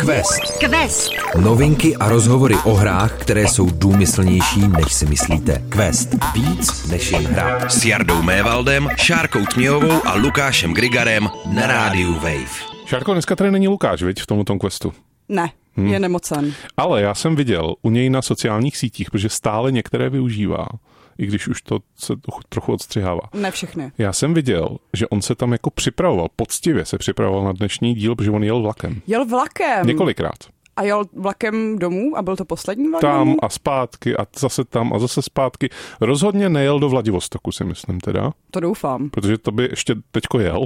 Quest. Quest. Novinky a rozhovory o hrách, které jsou důmyslnější, než si myslíte. Quest. Víc než jen hra. S Jardou Mévaldem, Šárkou Tměhovou a Lukášem Grigarem na rádiu Wave. Šárko, dneska tady není Lukáš, viď, v tomto questu. Ne, hmm. je nemocen. Ale já jsem viděl u něj na sociálních sítích, protože stále některé využívá, i když už to se trochu odstřihává. Ne všechny. Já jsem viděl, že on se tam jako připravoval, poctivě se připravoval na dnešní díl, protože on jel vlakem. Jel vlakem? Několikrát. A jel vlakem domů a byl to poslední vlak Tam domů? a zpátky a zase tam a zase zpátky. Rozhodně nejel do Vladivostoku, si myslím teda. To doufám. Protože to by ještě teďko jel.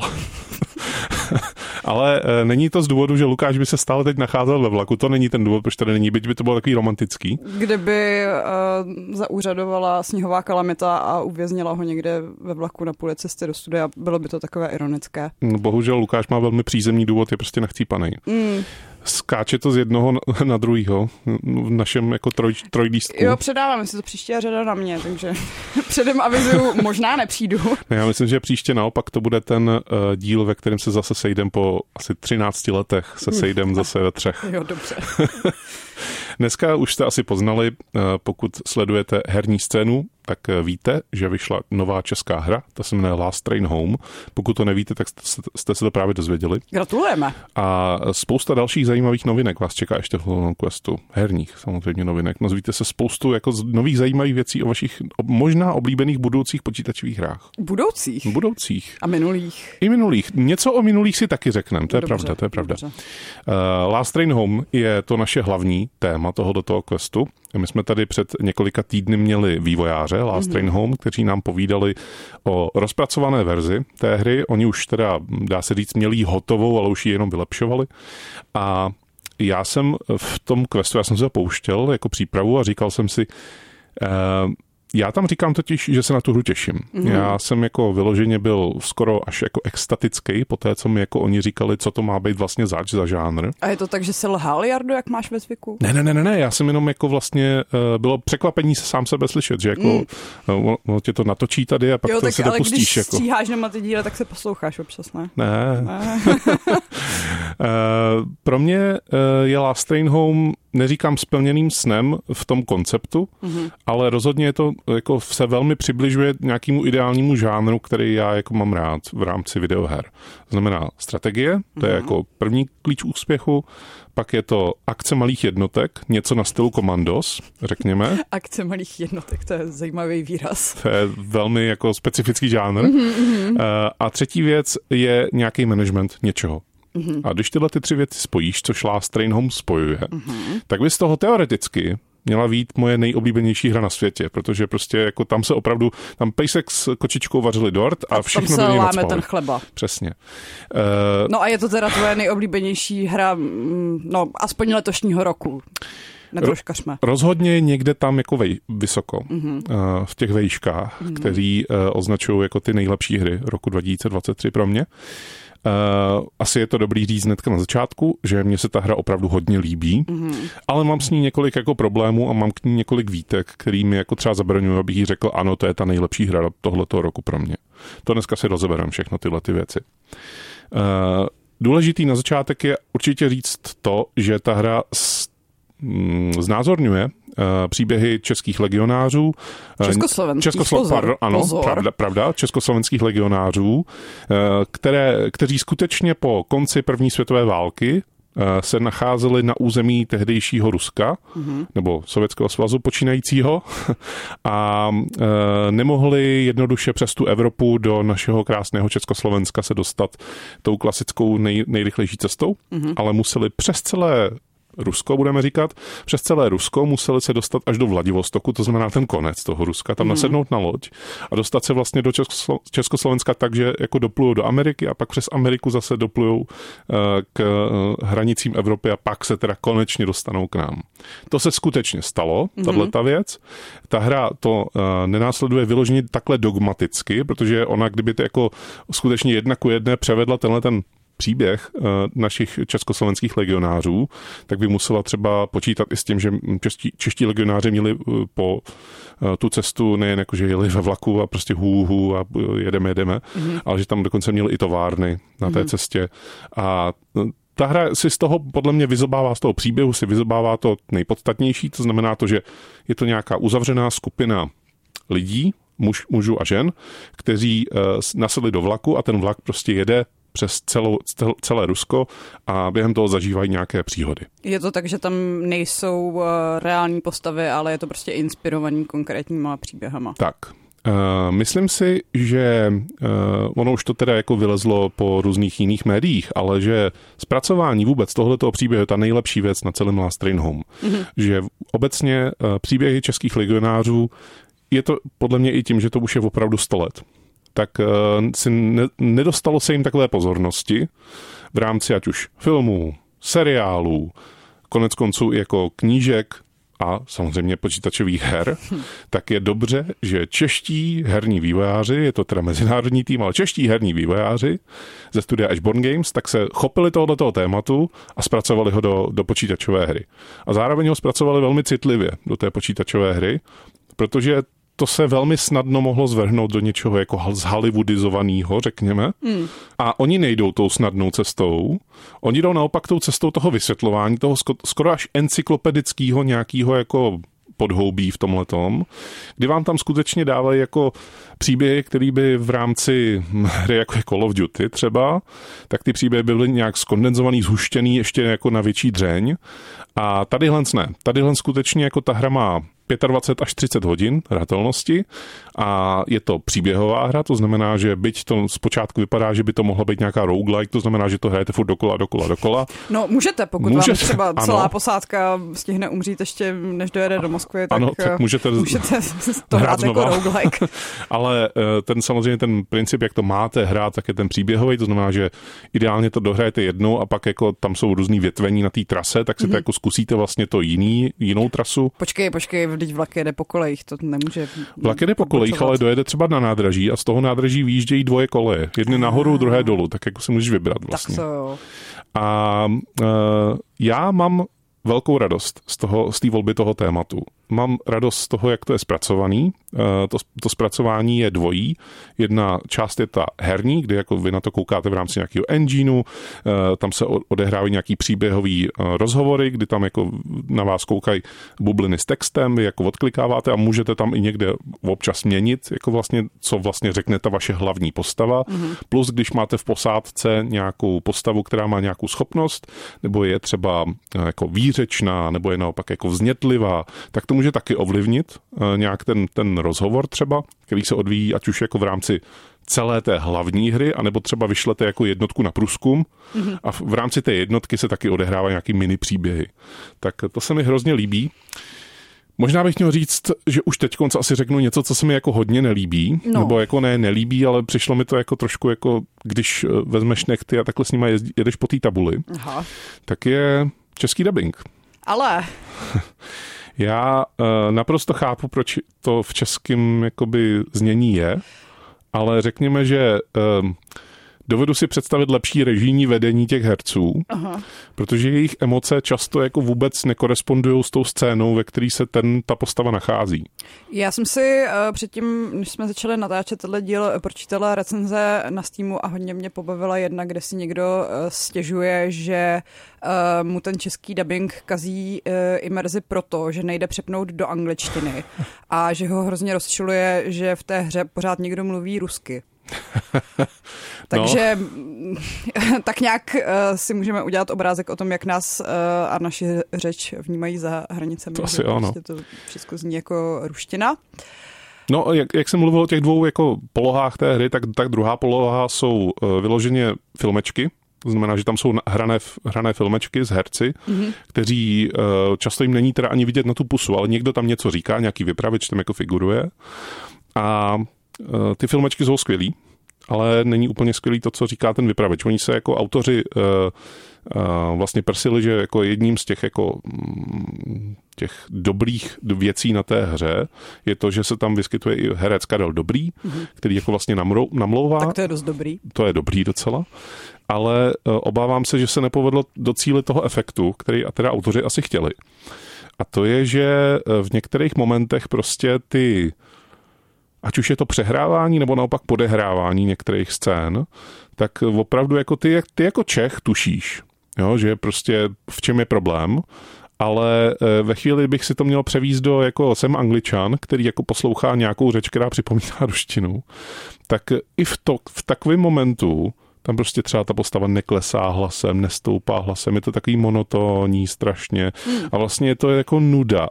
Ale e, není to z důvodu, že Lukáš by se stále teď nacházel ve vlaku. To není ten důvod, proč tady není, byť by to bylo takový romantický. Kdyby uh, zaúřadovala sněhová kalamita a uvěznila ho někde ve vlaku na půli cesty do studia, bylo by to takové ironické. No, bohužel Lukáš má velmi přízemní důvod, je prostě nachcípaný. Mm. Skáče to z jednoho na druhýho v našem jako troj, trojdístku. Jo, předávám si to příště řada na mě, takže předem avizuju, možná nepřijdu. Ne, já myslím, že příště naopak to bude ten uh, díl, ve kterém se zase sejdem po asi 13 letech, se sejdem zase ve třech. Jo, dobře. Dneska už jste asi poznali, uh, pokud sledujete herní scénu, tak víte, že vyšla nová česká hra, ta se jmenuje Last Train Home. Pokud to nevíte, tak jste se to právě dozvěděli. Gratulujeme. A spousta dalších zajímavých novinek vás čeká ještě v Long Questu. Herních samozřejmě novinek. Nazvíte se spoustu jako nových zajímavých věcí o vašich možná oblíbených budoucích počítačových hrách. Budoucích? Budoucích. A minulých? I minulých. Něco o minulých si taky řekneme, to je dobře, pravda, to je pravda. Uh, Last Train Home je to naše hlavní téma tohoto toho questu. My jsme tady před několika týdny měli vývojáře Last mm-hmm. Train Home, kteří nám povídali o rozpracované verzi té hry. Oni už teda, dá se říct, měli hotovou, ale už ji jenom vylepšovali. A já jsem v tom questu, já jsem se pouštěl jako přípravu a říkal jsem si, uh, já tam říkám totiž, že se na tu hru těším. Mm. Já jsem jako vyloženě byl skoro až jako extatický po té, co mi jako oni říkali, co to má být vlastně zač za žánr. A je to tak, že se lhal, Jardo, jak máš ve zvyku? Ne, ne, ne, ne, ne. já jsem jenom jako vlastně, uh, bylo překvapení se sám sebe slyšet, že jako mm. uh, ono tě to natočí tady a pak jo, to tak, se ale dopustíš. když jako. stříháš na ty díle, tak se posloucháš občas, ne? Ne. ne. uh, pro mě uh, je Last Train Home neříkám splněným snem v tom konceptu, mm-hmm. ale rozhodně je to jako se velmi přibližuje nějakému ideálnímu žánru, který já jako mám rád v rámci videoher. Znamená strategie, to je mm-hmm. jako první klíč úspěchu, pak je to akce malých jednotek, něco na stylu Commandos, řekněme. Akce malých jednotek, to je zajímavý výraz. To je velmi jako specifický žánr. Mm-hmm. A třetí věc je nějaký management něčeho. Mm-hmm. A když tyhle ty tři věci spojíš, což Last Train Home spojuje, mm-hmm. tak by z toho teoreticky měla být moje nejoblíbenější hra na světě, protože prostě jako tam se opravdu, tam pejsek s kočičkou vařili dort a všechno tam se do něj láme ten chleba. Přesně. Uh, no a je to teda tvoje nejoblíbenější hra, no aspoň letošního roku. Rozhodně někde tam jako vej, vysoko, mm-hmm. uh, v těch vejškách, mm-hmm. kteří uh, označují jako ty nejlepší hry roku 2023 pro mě. Uh, asi je to dobrý říct hnedka na začátku, že mně se ta hra opravdu hodně líbí, mm-hmm. ale mám s ní několik jako problémů a mám k ní několik výtek, který mi jako třeba zabraňují, abych jí řekl, ano, to je ta nejlepší hra tohoto roku pro mě. To dneska si rozebereme všechno tyhle ty věci. Uh, důležitý na začátek je určitě říct to, že ta hra mm, znázorňuje příběhy českých legionářů. Eh, Československých, Českoslo- pozor, pardon, ano, pozor. Pravda, pravda, československých legionářů, eh, které, kteří skutečně po konci první světové války se nacházeli na území tehdejšího Ruska, mm-hmm. nebo Sovětského svazu počínajícího a e, nemohli jednoduše přes tu Evropu do našeho krásného Československa se dostat tou klasickou nej, nejrychlejší cestou, mm-hmm. ale museli přes celé Rusko, budeme říkat, přes celé Rusko museli se dostat až do Vladivostoku, to znamená ten konec toho Ruska, tam mm. nasednout na loď a dostat se vlastně do Českoslo- Československa tak, že jako doplujou do Ameriky a pak přes Ameriku zase doplujou uh, k uh, hranicím Evropy a pak se teda konečně dostanou k nám. To se skutečně stalo, tahle ta věc. Ta hra to uh, nenásleduje vyloženě takhle dogmaticky, protože ona, kdyby to jako skutečně jedna ku jedné převedla tenhle ten příběh uh, našich československých legionářů, tak by musela třeba počítat i s tím, že čeští, čeští legionáři měli uh, po uh, tu cestu nejen jako, že jeli ve vlaku a prostě hů, hů a jedeme, jedeme, mm-hmm. ale že tam dokonce měli i továrny na té mm-hmm. cestě a ta hra si z toho, podle mě, vyzobává z toho příběhu, si vyzobává to nejpodstatnější, to znamená to, že je to nějaká uzavřená skupina lidí, muž, mužů a žen, kteří uh, nasedli do vlaku a ten vlak prostě jede přes celou, celé Rusko a během toho zažívají nějaké příhody. Je to tak, že tam nejsou uh, reální postavy, ale je to prostě inspirovaný konkrétníma příběhama. Tak, Uh, myslím si, že uh, ono už to teda jako vylezlo po různých jiných médiích, ale že zpracování vůbec tohletoho příběhu je ta nejlepší věc na celém Last Train Home. Mm-hmm. Že obecně uh, příběhy českých legionářů je to podle mě i tím, že to už je opravdu 100 let. Tak uh, si ne, nedostalo se jim takové pozornosti v rámci ať už filmů, seriálů, konec konců jako knížek, a samozřejmě počítačových her, tak je dobře, že čeští herní vývojáři, je to teda mezinárodní tým, ale čeští herní vývojáři ze studia Ashborn Games, tak se chopili tohoto tématu a zpracovali ho do, do počítačové hry. A zároveň ho zpracovali velmi citlivě do té počítačové hry, protože to se velmi snadno mohlo zvrhnout do něčeho jako zhollywoodizovaného, řekněme. Hmm. A oni nejdou tou snadnou cestou. Oni jdou naopak tou cestou toho vysvětlování, toho skoro až encyklopedického nějakého jako podhoubí v tomhle tom, kdy vám tam skutečně dávají jako příběhy, které by v rámci hry jako je Call of Duty třeba, tak ty příběhy byly nějak skondenzovaný, zhuštěný ještě jako na větší dřeň. A tadyhle ne. Tadyhle skutečně jako ta hra má 25 až 30 hodin hratelnosti a je to příběhová hra, to znamená, že byť to zpočátku vypadá, že by to mohla být nějaká roguelike, to znamená, že to hrajete furt dokola, dokola, dokola. No můžete, pokud můžete, vám třeba ano. celá posádka stihne umřít ještě, než dojede do Moskvy, tak, ano, tak můžete, můžete to hrát, hrát jako roguelike. Ale eh, ten samozřejmě ten princip, jak to máte hrát, tak je ten příběhový, to znamená, že ideálně to dohrajete jednou a pak jako tam jsou různý větvení na té trase, tak si mm-hmm. to mhm. jako zkusíte vlastně to jiný, jinou trasu. Počkej, počkej, teď vlak jede po kolejích, to nemůže... Vlak jede po kolejích, ale dojede třeba na nádraží a z toho nádraží výjíždějí dvoje koleje. Jedny nahoru, druhé dolů, tak jako si můžeš vybrat vlastně. Tak jo. A uh, já mám velkou radost z, toho, z té volby toho tématu. Mám radost z toho, jak to je zpracovaný. Eh, to, to zpracování je dvojí. Jedna část je ta herní, kdy jako vy na to koukáte v rámci nějakého engineu, eh, tam se odehrávají nějaký příběhový eh, rozhovory, kdy tam jako na vás koukají bubliny s textem, vy jako odklikáváte a můžete tam i někde občas měnit, jako vlastně, co vlastně řekne ta vaše hlavní postava. Mm-hmm. Plus, když máte v posádce nějakou postavu, která má nějakou schopnost, nebo je třeba jako výřečná, nebo je naopak jako vznětlivá, tak to může taky ovlivnit nějak ten, ten rozhovor třeba, který se odvíjí ať už jako v rámci celé té hlavní hry, anebo třeba vyšlete jako jednotku na průzkum mm-hmm. a v rámci té jednotky se taky odehrává nějaký mini příběhy. Tak to se mi hrozně líbí. Možná bych měl říct, že už teď asi řeknu něco, co se mi jako hodně nelíbí, no. nebo jako ne nelíbí, ale přišlo mi to jako trošku jako, když eh, vezmeš nechty a takhle s nimi jedeš po té tabuli, Aha. tak je český dubbing. Ale... Já uh, naprosto chápu, proč to v českém jakoby znění je, ale řekněme, že uh, dovedu si představit lepší režijní vedení těch herců, Aha. protože jejich emoce často jako vůbec nekorespondují s tou scénou, ve které se ten, ta postava nachází. Já jsem si uh, předtím, než jsme začali natáčet tenhle díl, pročítala recenze na Steamu a hodně mě pobavila jedna, kde si někdo uh, stěžuje, že uh, mu ten český dubbing kazí uh, imerzi proto, že nejde přepnout do angličtiny a že ho hrozně rozčiluje, že v té hře pořád někdo mluví rusky. Takže no. tak nějak uh, si můžeme udělat obrázek o tom, jak nás uh, a naši řeč vnímají za hranicemi. To asi ano. Prostě to všechno zní jako ruština. No, jak, jak jsem mluvil o těch dvou jako polohách té hry, tak, tak druhá poloha jsou uh, vyloženě filmečky, to znamená, že tam jsou hrané, hrané filmečky s herci, mm-hmm. kteří často jim není teda ani vidět na tu pusu, ale někdo tam něco říká, nějaký vypravěč tam jako figuruje. A ty filmečky jsou skvělý, ale není úplně skvělý to, co říká ten vypravěč. Oni se jako autoři uh, uh, vlastně prsili, že jako jedním z těch jako mm, těch dobrých věcí na té hře je to, že se tam vyskytuje i herec Karel Dobrý, mm-hmm. který jako vlastně namrou, namlouvá. Tak to je dost dobrý. To je dobrý docela. Ale uh, obávám se, že se nepovedlo docílit toho efektu, který a teda autoři asi chtěli. A to je, že v některých momentech prostě ty ať už je to přehrávání nebo naopak podehrávání některých scén, tak opravdu jako ty, ty jako Čech tušíš, jo, že prostě v čem je problém, ale eh, ve chvíli bych si to měl převízt do, jako jsem angličan, který jako poslouchá nějakou řeč, která připomíná ruštinu, tak i v, to, v takovém momentu tam prostě třeba ta postava neklesá hlasem, nestoupá hlasem, je to takový monotónní strašně hmm. a vlastně je to jako nuda.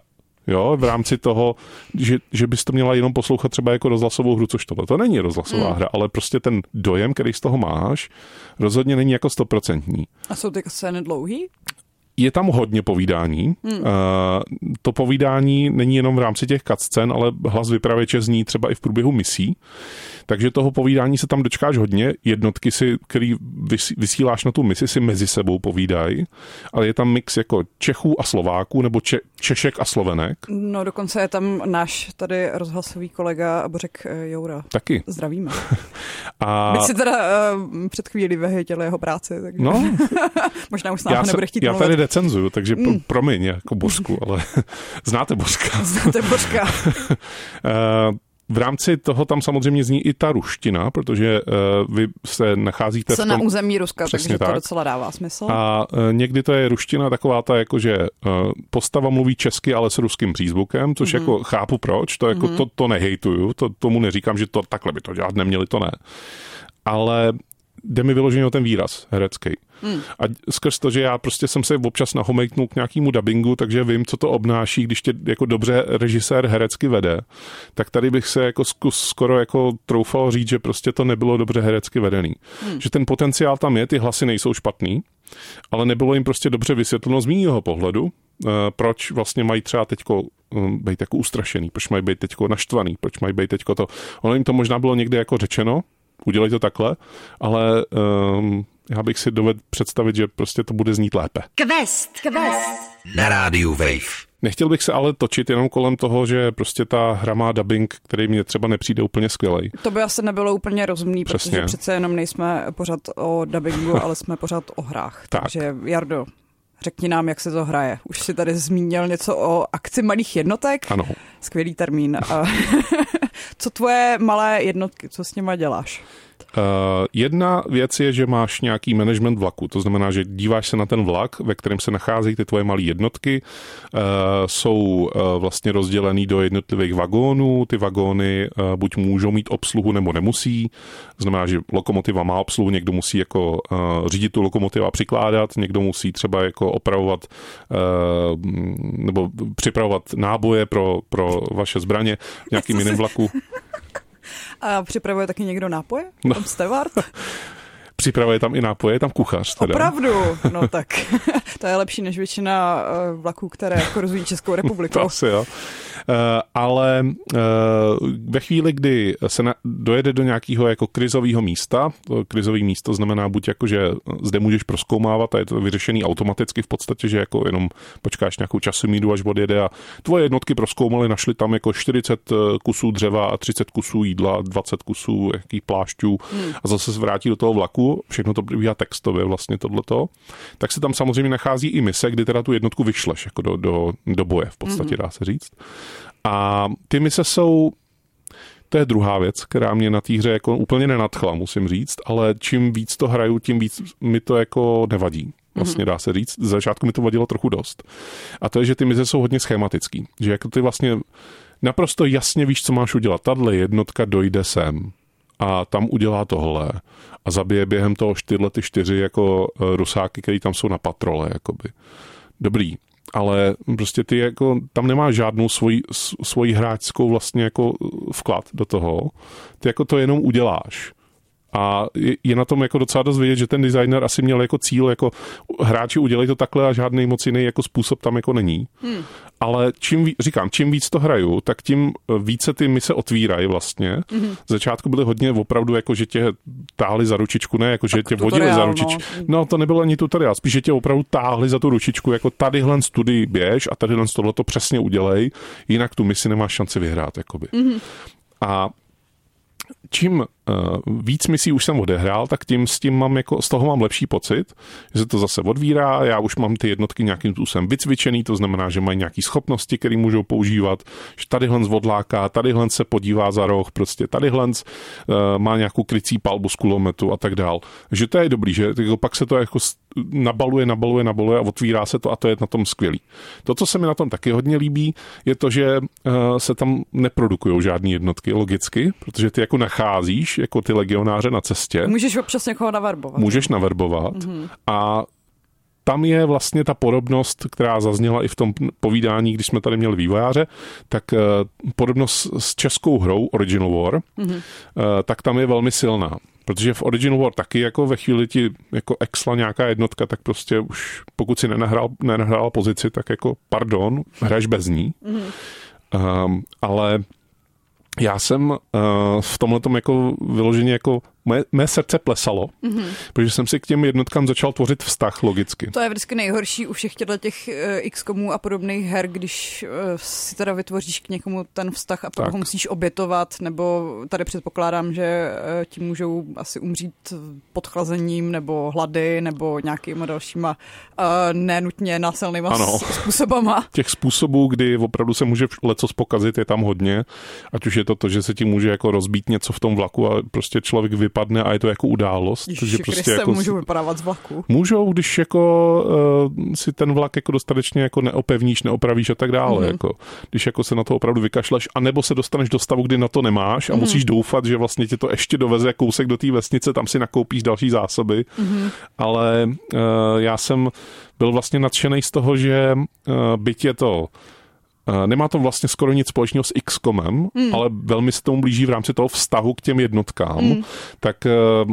Jo, v rámci toho, že, že bys to měla jenom poslouchat třeba jako rozhlasovou hru, což tohle to není rozhlasová hmm. hra, ale prostě ten dojem, který z toho máš, rozhodně není jako stoprocentní. A jsou ty scény dlouhý? Je tam hodně povídání. Hmm. Uh, to povídání není jenom v rámci těch cutscén, ale hlas vypravěče zní třeba i v průběhu misí. Takže toho povídání se tam dočkáš hodně. Jednotky, si, který vysíláš na tu misi, si mezi sebou povídají, ale je tam mix jako Čechů a Slováků nebo če, Češek a Slovenek. No dokonce je tam náš tady rozhlasový kolega Bořek eh, Joura. Taky. Zdravíme. a... Byť si teda uh, před chvíli vyhytěli jeho práci, takže no, možná už s námi nebude chtít Já tady recenzuju, takže mm. promiň jako Božku, ale znáte Božka. Znáte Božka. uh, v rámci toho tam samozřejmě zní i ta ruština, protože uh, vy se nacházíte se v tom... na území Ruska, takže tak. to docela dává smysl. A uh, někdy to je ruština taková ta, jako že uh, postava mluví česky, ale s ruským přízvukem, což mm-hmm. jako chápu proč, to jako mm-hmm. to, to nehejtuju, to tomu neříkám, že to takhle by to dělat neměli, to ne. Ale jde mi vyloženě o ten výraz herecký. Hmm. A skrz to, že já prostě jsem se občas nahomejknul k nějakému dubbingu, takže vím, co to obnáší, když tě jako dobře režisér herecky vede, tak tady bych se jako skoro jako troufal říct, že prostě to nebylo dobře herecky vedený. Hmm. Že ten potenciál tam je, ty hlasy nejsou špatný, ale nebylo jim prostě dobře vysvětleno z mýho pohledu, eh, proč vlastně mají třeba teďko eh, být jako ustrašený, proč mají být teďko naštvaný, proč mají být teďko to. Ono jim to možná bylo někde jako řečeno, udělej to takhle, ale um, já bych si dovedl představit, že prostě to bude znít lépe. Quest, Quest. Na rádiu Wave. Nechtěl bych se ale točit jenom kolem toho, že prostě ta hra má dubbing, který mě třeba nepřijde úplně skvělej. To by asi nebylo úplně rozumný, Přesně. protože přece jenom nejsme pořád o dubbingu, ale jsme pořád o hrách. Tak. Takže Jardo, Řekni nám, jak se to hraje. Už si tady zmínil něco o akci malých jednotek. Ano. Skvělý termín. co tvoje malé jednotky, co s nima děláš? Uh, jedna věc je, že máš nějaký management vlaku, to znamená, že díváš se na ten vlak, ve kterém se nacházejí ty tvoje malé jednotky, uh, jsou uh, vlastně rozdělený do jednotlivých vagónů, ty vagóny buď můžou mít obsluhu nebo nemusí, to znamená, že lokomotiva má obsluhu, někdo musí jako řídit tu lokomotivu a přikládat, někdo musí třeba jako opravovat nebo připravovat náboje pro, pro vaše zbraně v nějakým jiném vlaku. A připravuje taky někdo nápoje? No. Tam stevard? Připravuje tam i nápoje, je tam kuchař. Teda. Opravdu? No tak to je lepší než většina eh, vlaků, které kurzují Českou republikou. to asi jo. Eh, ale eh, ve chvíli, kdy se dojede do nějakého jako krizového místa, to krizový místo znamená buď jako, že zde můžeš proskoumávat a je to vyřešený automaticky v podstatě, že jako jenom počkáš nějakou časomíru, až odjede a tvoje jednotky proskoumaly, našli tam jako 40 eh, kusů dřeva a 30 kusů jídla, 20 kusů jakých plášťů hmm. a zase se vrátí do toho vlaku, všechno to probíhá textově vlastně tohleto, tak se tam samozřejmě nachází i mise, kdy teda tu jednotku vyšleš jako do, do, do boje v podstatě, hmm. dá se říct. A ty mise jsou to je druhá věc, která mě na té hře jako úplně nenadchla, musím říct, ale čím víc to hraju, tím víc mi to jako nevadí. Vlastně dá se říct. Z začátku mi to vadilo trochu dost. A to je, že ty mise jsou hodně schematický. Že jako ty vlastně naprosto jasně víš, co máš udělat. Tadle jednotka dojde sem a tam udělá tohle a zabije během toho tyhle ty čtyři jako eh, rusáky, který tam jsou na patrole, jakoby. Dobrý, ale prostě ty jako, tam nemáš žádnou svoji, svoji hráčskou vlastně jako vklad do toho. Ty jako to jenom uděláš. A je na tom jako docela dost vidět, že ten designer asi měl jako cíl, jako hráči udělej to takhle a žádný moc jiný jako způsob tam jako není. Hmm. Ale čím, říkám, čím víc to hraju, tak tím více ty mise otvírají vlastně. Hmm. Z začátku byly hodně opravdu jako, že tě táhli za ručičku, ne jako, že tě vodili za ručičku. No. no. to nebylo ani tutoriál, spíš, že tě opravdu táhli za tu ručičku, jako tadyhle studii běž a tadyhle tohle to přesně udělej, jinak tu misi nemáš šanci vyhrát, jakoby. Hmm. A čím víc misí už jsem odehrál, tak tím s tím mám jako, z toho mám lepší pocit, že se to zase odvírá, já už mám ty jednotky nějakým způsobem vycvičený, to znamená, že mají nějaké schopnosti, které můžou používat, že tadyhle odláká, tadyhle se podívá za roh, prostě tadyhle uh, má nějakou krycí palbu z kulometu a tak dál. Že to je dobrý, že jako pak se to jako nabaluje, nabaluje, nabaluje a otvírá se to a to je na tom skvělý. To, co se mi na tom taky hodně líbí, je to, že uh, se tam neprodukují žádné jednotky logicky, protože ty jako nacházíš jako ty legionáře na cestě. Můžeš občas někoho naverbovat. Můžeš naverbovat mm-hmm. a tam je vlastně ta podobnost, která zazněla i v tom povídání, když jsme tady měli vývojáře, tak uh, podobnost s českou hrou Original War, mm-hmm. tak tam je velmi silná. Protože v Original War taky jako ve chvíli ti jako exla nějaká jednotka, tak prostě už pokud si nenahrál, nenahrál pozici, tak jako pardon, hraješ bez ní. Mm-hmm. Um, ale já jsem uh, v tomhle jako vyloženě jako mé, mé srdce plesalo, mm-hmm. protože jsem si k těm jednotkám začal tvořit vztah logicky. To je vždycky nejhorší u všech těchto těch uh, XCOMů a podobných her, když uh, si teda vytvoříš k někomu ten vztah a pak ho musíš obětovat, nebo tady předpokládám, že uh, ti můžou asi umřít podchlazením nebo hlady nebo nějakýma dalšíma uh, nenutně násilnýma ano. způsobama. Těch způsobů, kdy opravdu se může leco spokazit, je tam hodně. Ať už je to to, že se ti může jako rozbít něco v tom vlaku a prostě člověk vy vypadne a je to jako událost. Ježiši, takže prostě jako, můžou vypadávat z vlaku. Můžou, když jako uh, si ten vlak jako dostatečně jako neopevníš, neopravíš a tak dále. Mm-hmm. Jako, když jako se na to opravdu vykašleš, anebo se dostaneš do stavu, kdy na to nemáš a mm-hmm. musíš doufat, že vlastně tě to ještě doveze kousek do té vesnice, tam si nakoupíš další zásoby. Mm-hmm. Ale uh, já jsem byl vlastně nadšený z toho, že uh, byť je to nemá to vlastně skoro nic společného s XCOMem, mm. ale velmi se tomu blíží v rámci toho vztahu k těm jednotkám, mm. tak uh,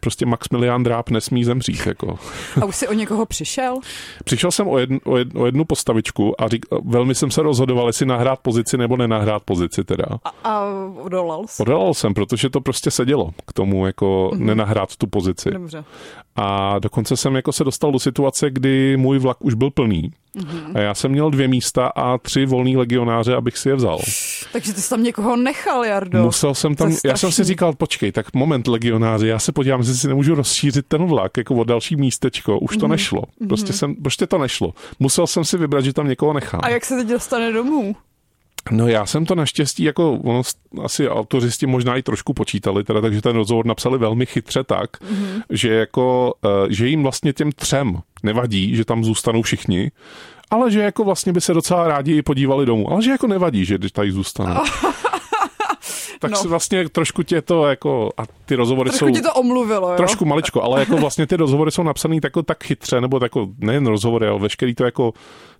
prostě Maximilian Dráb nesmí zemřít. Jako. A už jsi o někoho přišel? Přišel jsem o, jedn, o, jedn, o jednu postavičku a řík, velmi jsem se rozhodoval, jestli nahrát pozici nebo nenahrát pozici teda. A, a odolal jsi? Odolal jsem, protože to prostě sedělo k tomu jako mm. nenahrát tu pozici. Dobře. A dokonce jsem jako se dostal do situace, kdy můj vlak už byl plný. Mm-hmm. A já jsem měl dvě místa a tři volný legionáře, abych si je vzal. Takže ty jsi tam někoho nechal, Jardo. Musel jsem tam, já jsem si říkal, počkej, tak moment legionáři, já se podívám, jestli si nemůžu rozšířit ten vlak jako o další místečko. Už to mm-hmm. nešlo. Prostě, mm-hmm. jsem, prostě to nešlo. Musel jsem si vybrat, že tam někoho nechám. A jak se teď dostane domů? No já jsem to naštěstí, jako ono, asi autoristi možná i trošku počítali, teda, takže ten rozhovor napsali velmi chytře tak, mm-hmm. že jako, eh, že jim vlastně těm třem nevadí, že tam zůstanou všichni, ale že jako vlastně by se docela rádi podívali domů, ale že jako nevadí, že tady zůstanou. tak no. si vlastně trošku tě to jako, a ty rozhovory trošku jsou... Trošku tě to omluvilo, jo? Trošku maličko, ale jako vlastně ty rozhovory jsou napsané tak, tak chytře, nebo jako nejen rozhovory, ale veškerý to jako,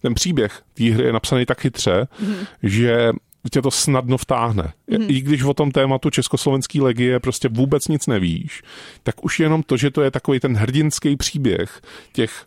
ten příběh té hry je napsaný tak chytře, mm-hmm. že tě to snadno vtáhne. Mm. I když o tom tématu Československý legie prostě vůbec nic nevíš, tak už jenom to, že to je takový ten hrdinský příběh těch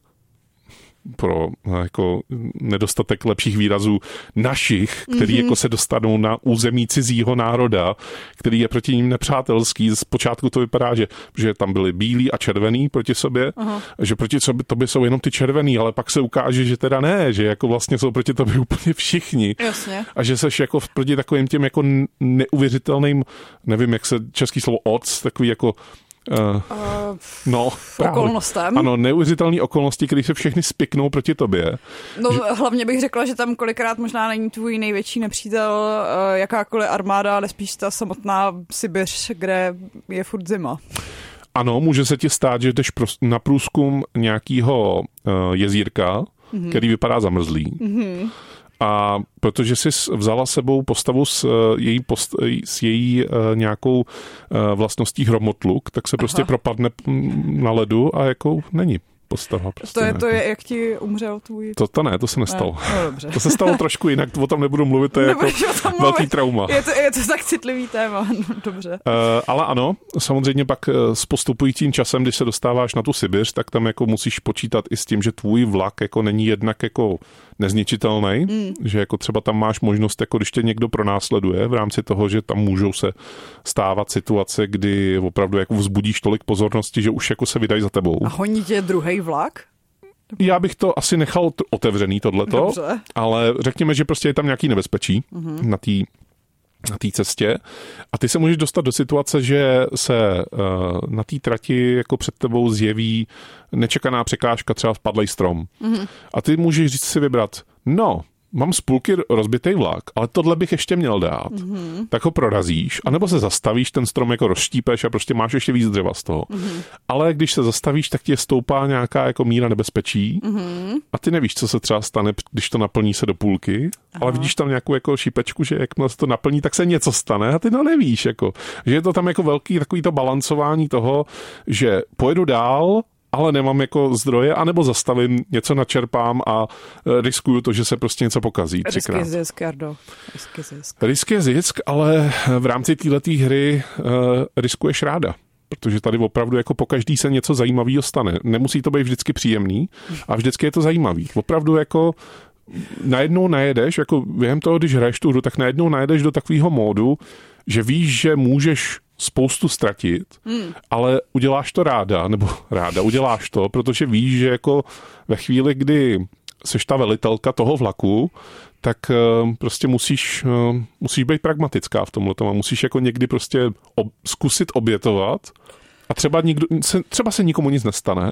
pro jako nedostatek lepších výrazů našich, který mm-hmm. jako se dostanou na území cizího národa, který je proti ním nepřátelský. Zpočátku to vypadá, že, že tam byli bílí a červený proti sobě, Aha. že proti sobě tobě jsou jenom ty červený, ale pak se ukáže, že teda ne, že jako vlastně jsou proti tobě úplně všichni. Jasně. A že seš jako proti takovým těm jako neuvěřitelným, nevím, jak se český slovo oc, takový jako Uh, no, právě. okolnostem. Ano, neuvěřitelné okolnosti, které se všechny spiknou proti tobě. No že... hlavně bych řekla, že tam kolikrát možná není tvůj největší nepřítel uh, jakákoliv armáda, ale spíš ta samotná Sibiř, kde je furt zima. Ano, může se ti stát, že jdeš na průzkum nějakého uh, jezírka, mm-hmm. který vypadá zamrzlý. Mm-hmm a protože jsi vzala sebou postavu s eh, její, post, s její uh, nějakou vlastností hromotluk, tak se prostě Aha. propadne na ledu a jako není postava. Prostě to je to, je, jak ti umřel tvůj... To, to ne, to se nestalo. Ne, no, dobře. To se stalo trošku jinak, o tom nebudu mluvit, to je jako velký trauma. Je to, je to tak citlivý téma, no, dobře. Uh, ale ano, samozřejmě pak s postupujícím časem, když se dostáváš na tu Sibiř, tak tam jako musíš počítat i s tím, že tvůj vlak jako není jednak jako nezničitelný, mm. že jako třeba tam máš možnost, jako když tě někdo pronásleduje v rámci toho, že tam můžou se stávat situace, kdy opravdu jako vzbudíš tolik pozornosti, že už jako se vydají za tebou. A honí tě druhý vlak? Já bych to asi nechal otevřený tohleto, Dobře. ale řekněme, že prostě je tam nějaký nebezpečí mm-hmm. na té na té cestě a ty se můžeš dostat do situace, že se uh, na té trati jako před tebou zjeví nečekaná překážka, třeba spadlej strom. Mm-hmm. A ty můžeš říct si vybrat, no, mám z půlky rozbitý vlak, ale tohle bych ještě měl dát, mm-hmm. tak ho prorazíš, anebo se zastavíš, ten strom jako rozštípeš a prostě máš ještě víc dřeva z toho. Mm-hmm. Ale když se zastavíš, tak ti stoupá nějaká jako míra nebezpečí mm-hmm. a ty nevíš, co se třeba stane, když to naplní se do půlky, Aha. ale vidíš tam nějakou jako šípečku, že jak se to naplní, tak se něco stane a ty no nevíš, jako, že je to tam jako velký takový to balancování toho, že pojedu dál, ale nemám jako zdroje, anebo zastavím, něco načerpám a e, riskuju to, že se prostě něco pokazí třikrát. Risk je zisk, Jardo. Risk je zisk. Risk je zisk, ale v rámci této hry uh, riskuješ ráda protože tady opravdu jako po každý se něco zajímavého stane. Nemusí to být vždycky příjemný a vždycky je to zajímavý. Opravdu jako najednou najedeš, jako během toho, když hraješ tu hru, tak najednou najedeš do takového módu, že víš, že můžeš spoustu ztratit, hmm. ale uděláš to ráda, nebo ráda, uděláš to, protože víš, že jako ve chvíli, kdy seš ta velitelka toho vlaku, tak uh, prostě musíš, uh, musíš být pragmatická v tomhle a musíš jako někdy prostě ob, zkusit obětovat a třeba, nikdo, se, třeba se nikomu nic nestane,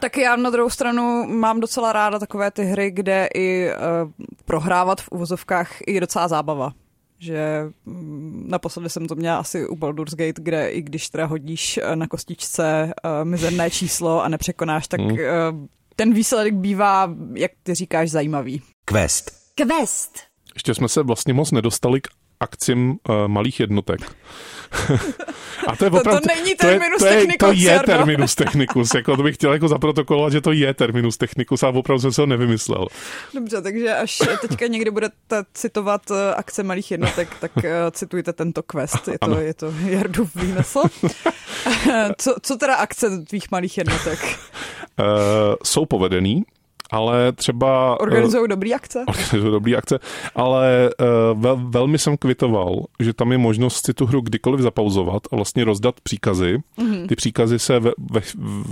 tak já na druhou stranu mám docela ráda takové ty hry, kde i uh, prohrávat v uvozovkách je docela zábava že mm, naposledy jsem to měla asi u Baldur's Gate, kde i když teda hodíš eh, na kostičce uh, mizerné číslo a nepřekonáš, tak hmm. uh, ten výsledek bývá, jak ty říkáš, zajímavý. Quest. Quest. Ještě jsme se vlastně moc nedostali k akcím uh, malých jednotek. A to je opravdu, to, to není terminus to je, technicus. To je, to je terminus technicus. Jako to bych chtěl jako zaprotokolovat, že to je terminus technicus a opravdu jsem se ho nevymyslel. Dobře, takže až teďka někdy budete citovat eh, akce malých jednotek, tak uh, citujte tento quest. Je to, je to Jardův výmysl. co, co teda akce tvých malých jednotek? Uh, jsou povedený, ale třeba... Eh, organizují dobrý akce. Organizují dobrý akce, ale uh, vel, velmi jsem kvitoval, že tam je možnost si tu hru kdykoliv zapauzovat a vlastně rozdat příkazy. Mm-hmm. Ty příkazy se ve, ve,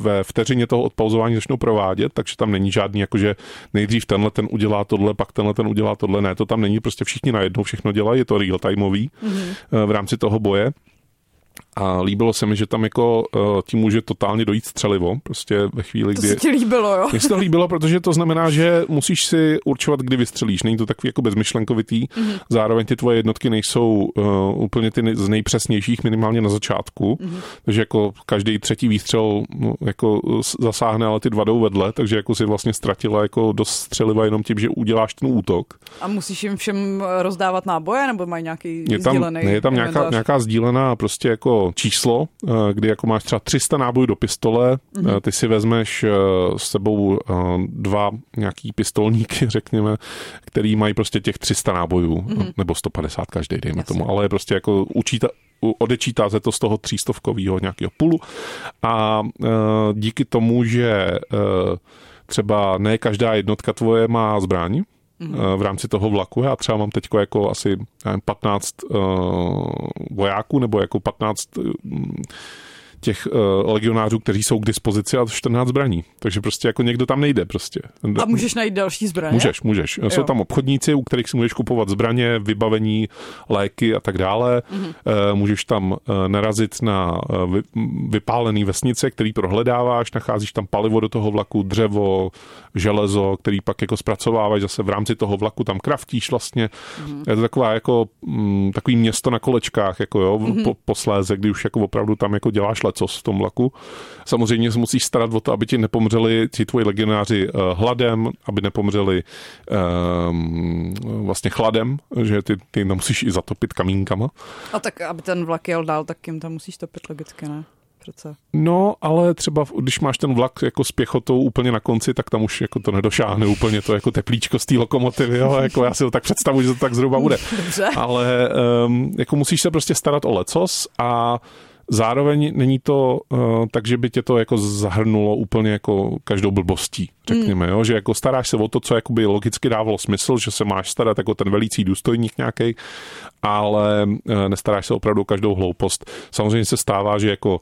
ve vteřině toho odpauzování začnou provádět, takže tam není žádný, jakože nejdřív tenhle ten udělá tohle, pak tenhle ten udělá tohle. Ne, to tam není, prostě všichni najednou všechno dělají, je to real-timeový mm-hmm. uh, v rámci toho boje. A líbilo se mi, že tam jako uh, tím může totálně dojít střelivo, prostě ve chvíli, to kdy... To se ti líbilo, jo? Mně se to líbilo, protože to znamená, že musíš si určovat, kdy vystřelíš. Není to takový jako bezmyšlenkovitý. Mm-hmm. Zároveň ty tvoje jednotky nejsou uh, úplně ty z nejpřesnějších minimálně na začátku. Mm-hmm. Takže jako každý třetí výstřel no, jako zasáhne, ale ty dva jdou vedle, takže jako si vlastně ztratila jako dost střeliva jenom tím, že uděláš ten útok. A musíš jim všem rozdávat náboje, nebo mají nějaký je tam, sdílený? Ne, je tam nějaká, nějaká sdílená prostě jako číslo, eh, kdy jako máš třeba 300 nábojů do pistole, mm-hmm. ty si vezmeš eh, s sebou dva nějaký pistolníky, řekněme, který mají prostě těch 300 nábojů, mm-hmm. nebo 150 každý, dejme Jasně. tomu, ale je prostě jako učíta, odečítá se to z toho třístovkového nějakého pulu a díky tomu, že třeba ne každá jednotka tvoje má zbraň. V rámci toho vlaku. Já třeba mám teď jako asi nevím, 15 uh, vojáků nebo jako 15 uh, těch uh, legionářů, kteří jsou k dispozici a 14 zbraní. Takže prostě jako někdo tam nejde prostě. A můžeš najít další zbraně? Můžeš, můžeš. Jo. Jsou tam obchodníci, u kterých si můžeš kupovat zbraně, vybavení, léky a tak dále. Mm-hmm. Uh, můžeš tam uh, narazit na uh, vy, vypálený vesnice, který prohledáváš, nacházíš tam palivo do toho vlaku, dřevo, železo, který pak jako zpracováváš zase v rámci toho vlaku, tam kraftíš vlastně. Mm-hmm. Je to taková jako mm, takový město na kolečkách, jako jo, mm-hmm. po, posléze, kdy už jako opravdu tam jako děláš lecos v tom vlaku. Samozřejmě se musíš starat o to, aby ti nepomřeli ti tvoji legionáři uh, hladem, aby nepomřeli um, vlastně chladem, že ty, ty musíš i zatopit kamínkama. A tak, aby ten vlak jel dál, tak jim tam musíš topit logicky, ne? Přece. No, ale třeba když máš ten vlak jako s pěchotou úplně na konci, tak tam už jako to nedošáhne úplně to jako teplíčko z té lokomotivy, jo? jako já si to tak představuji, že to tak zhruba bude. Dobře. Ale um, jako musíš se prostě starat o lecos a Zároveň není to uh, tak, že by tě to jako zahrnulo úplně jako každou blbostí, řekněme, mm. jo? že jako staráš se o to, co jakoby logicky dávalo smysl, že se máš starat jako ten velící důstojník nějaký, ale uh, nestaráš se opravdu o každou hloupost. Samozřejmě se stává, že jako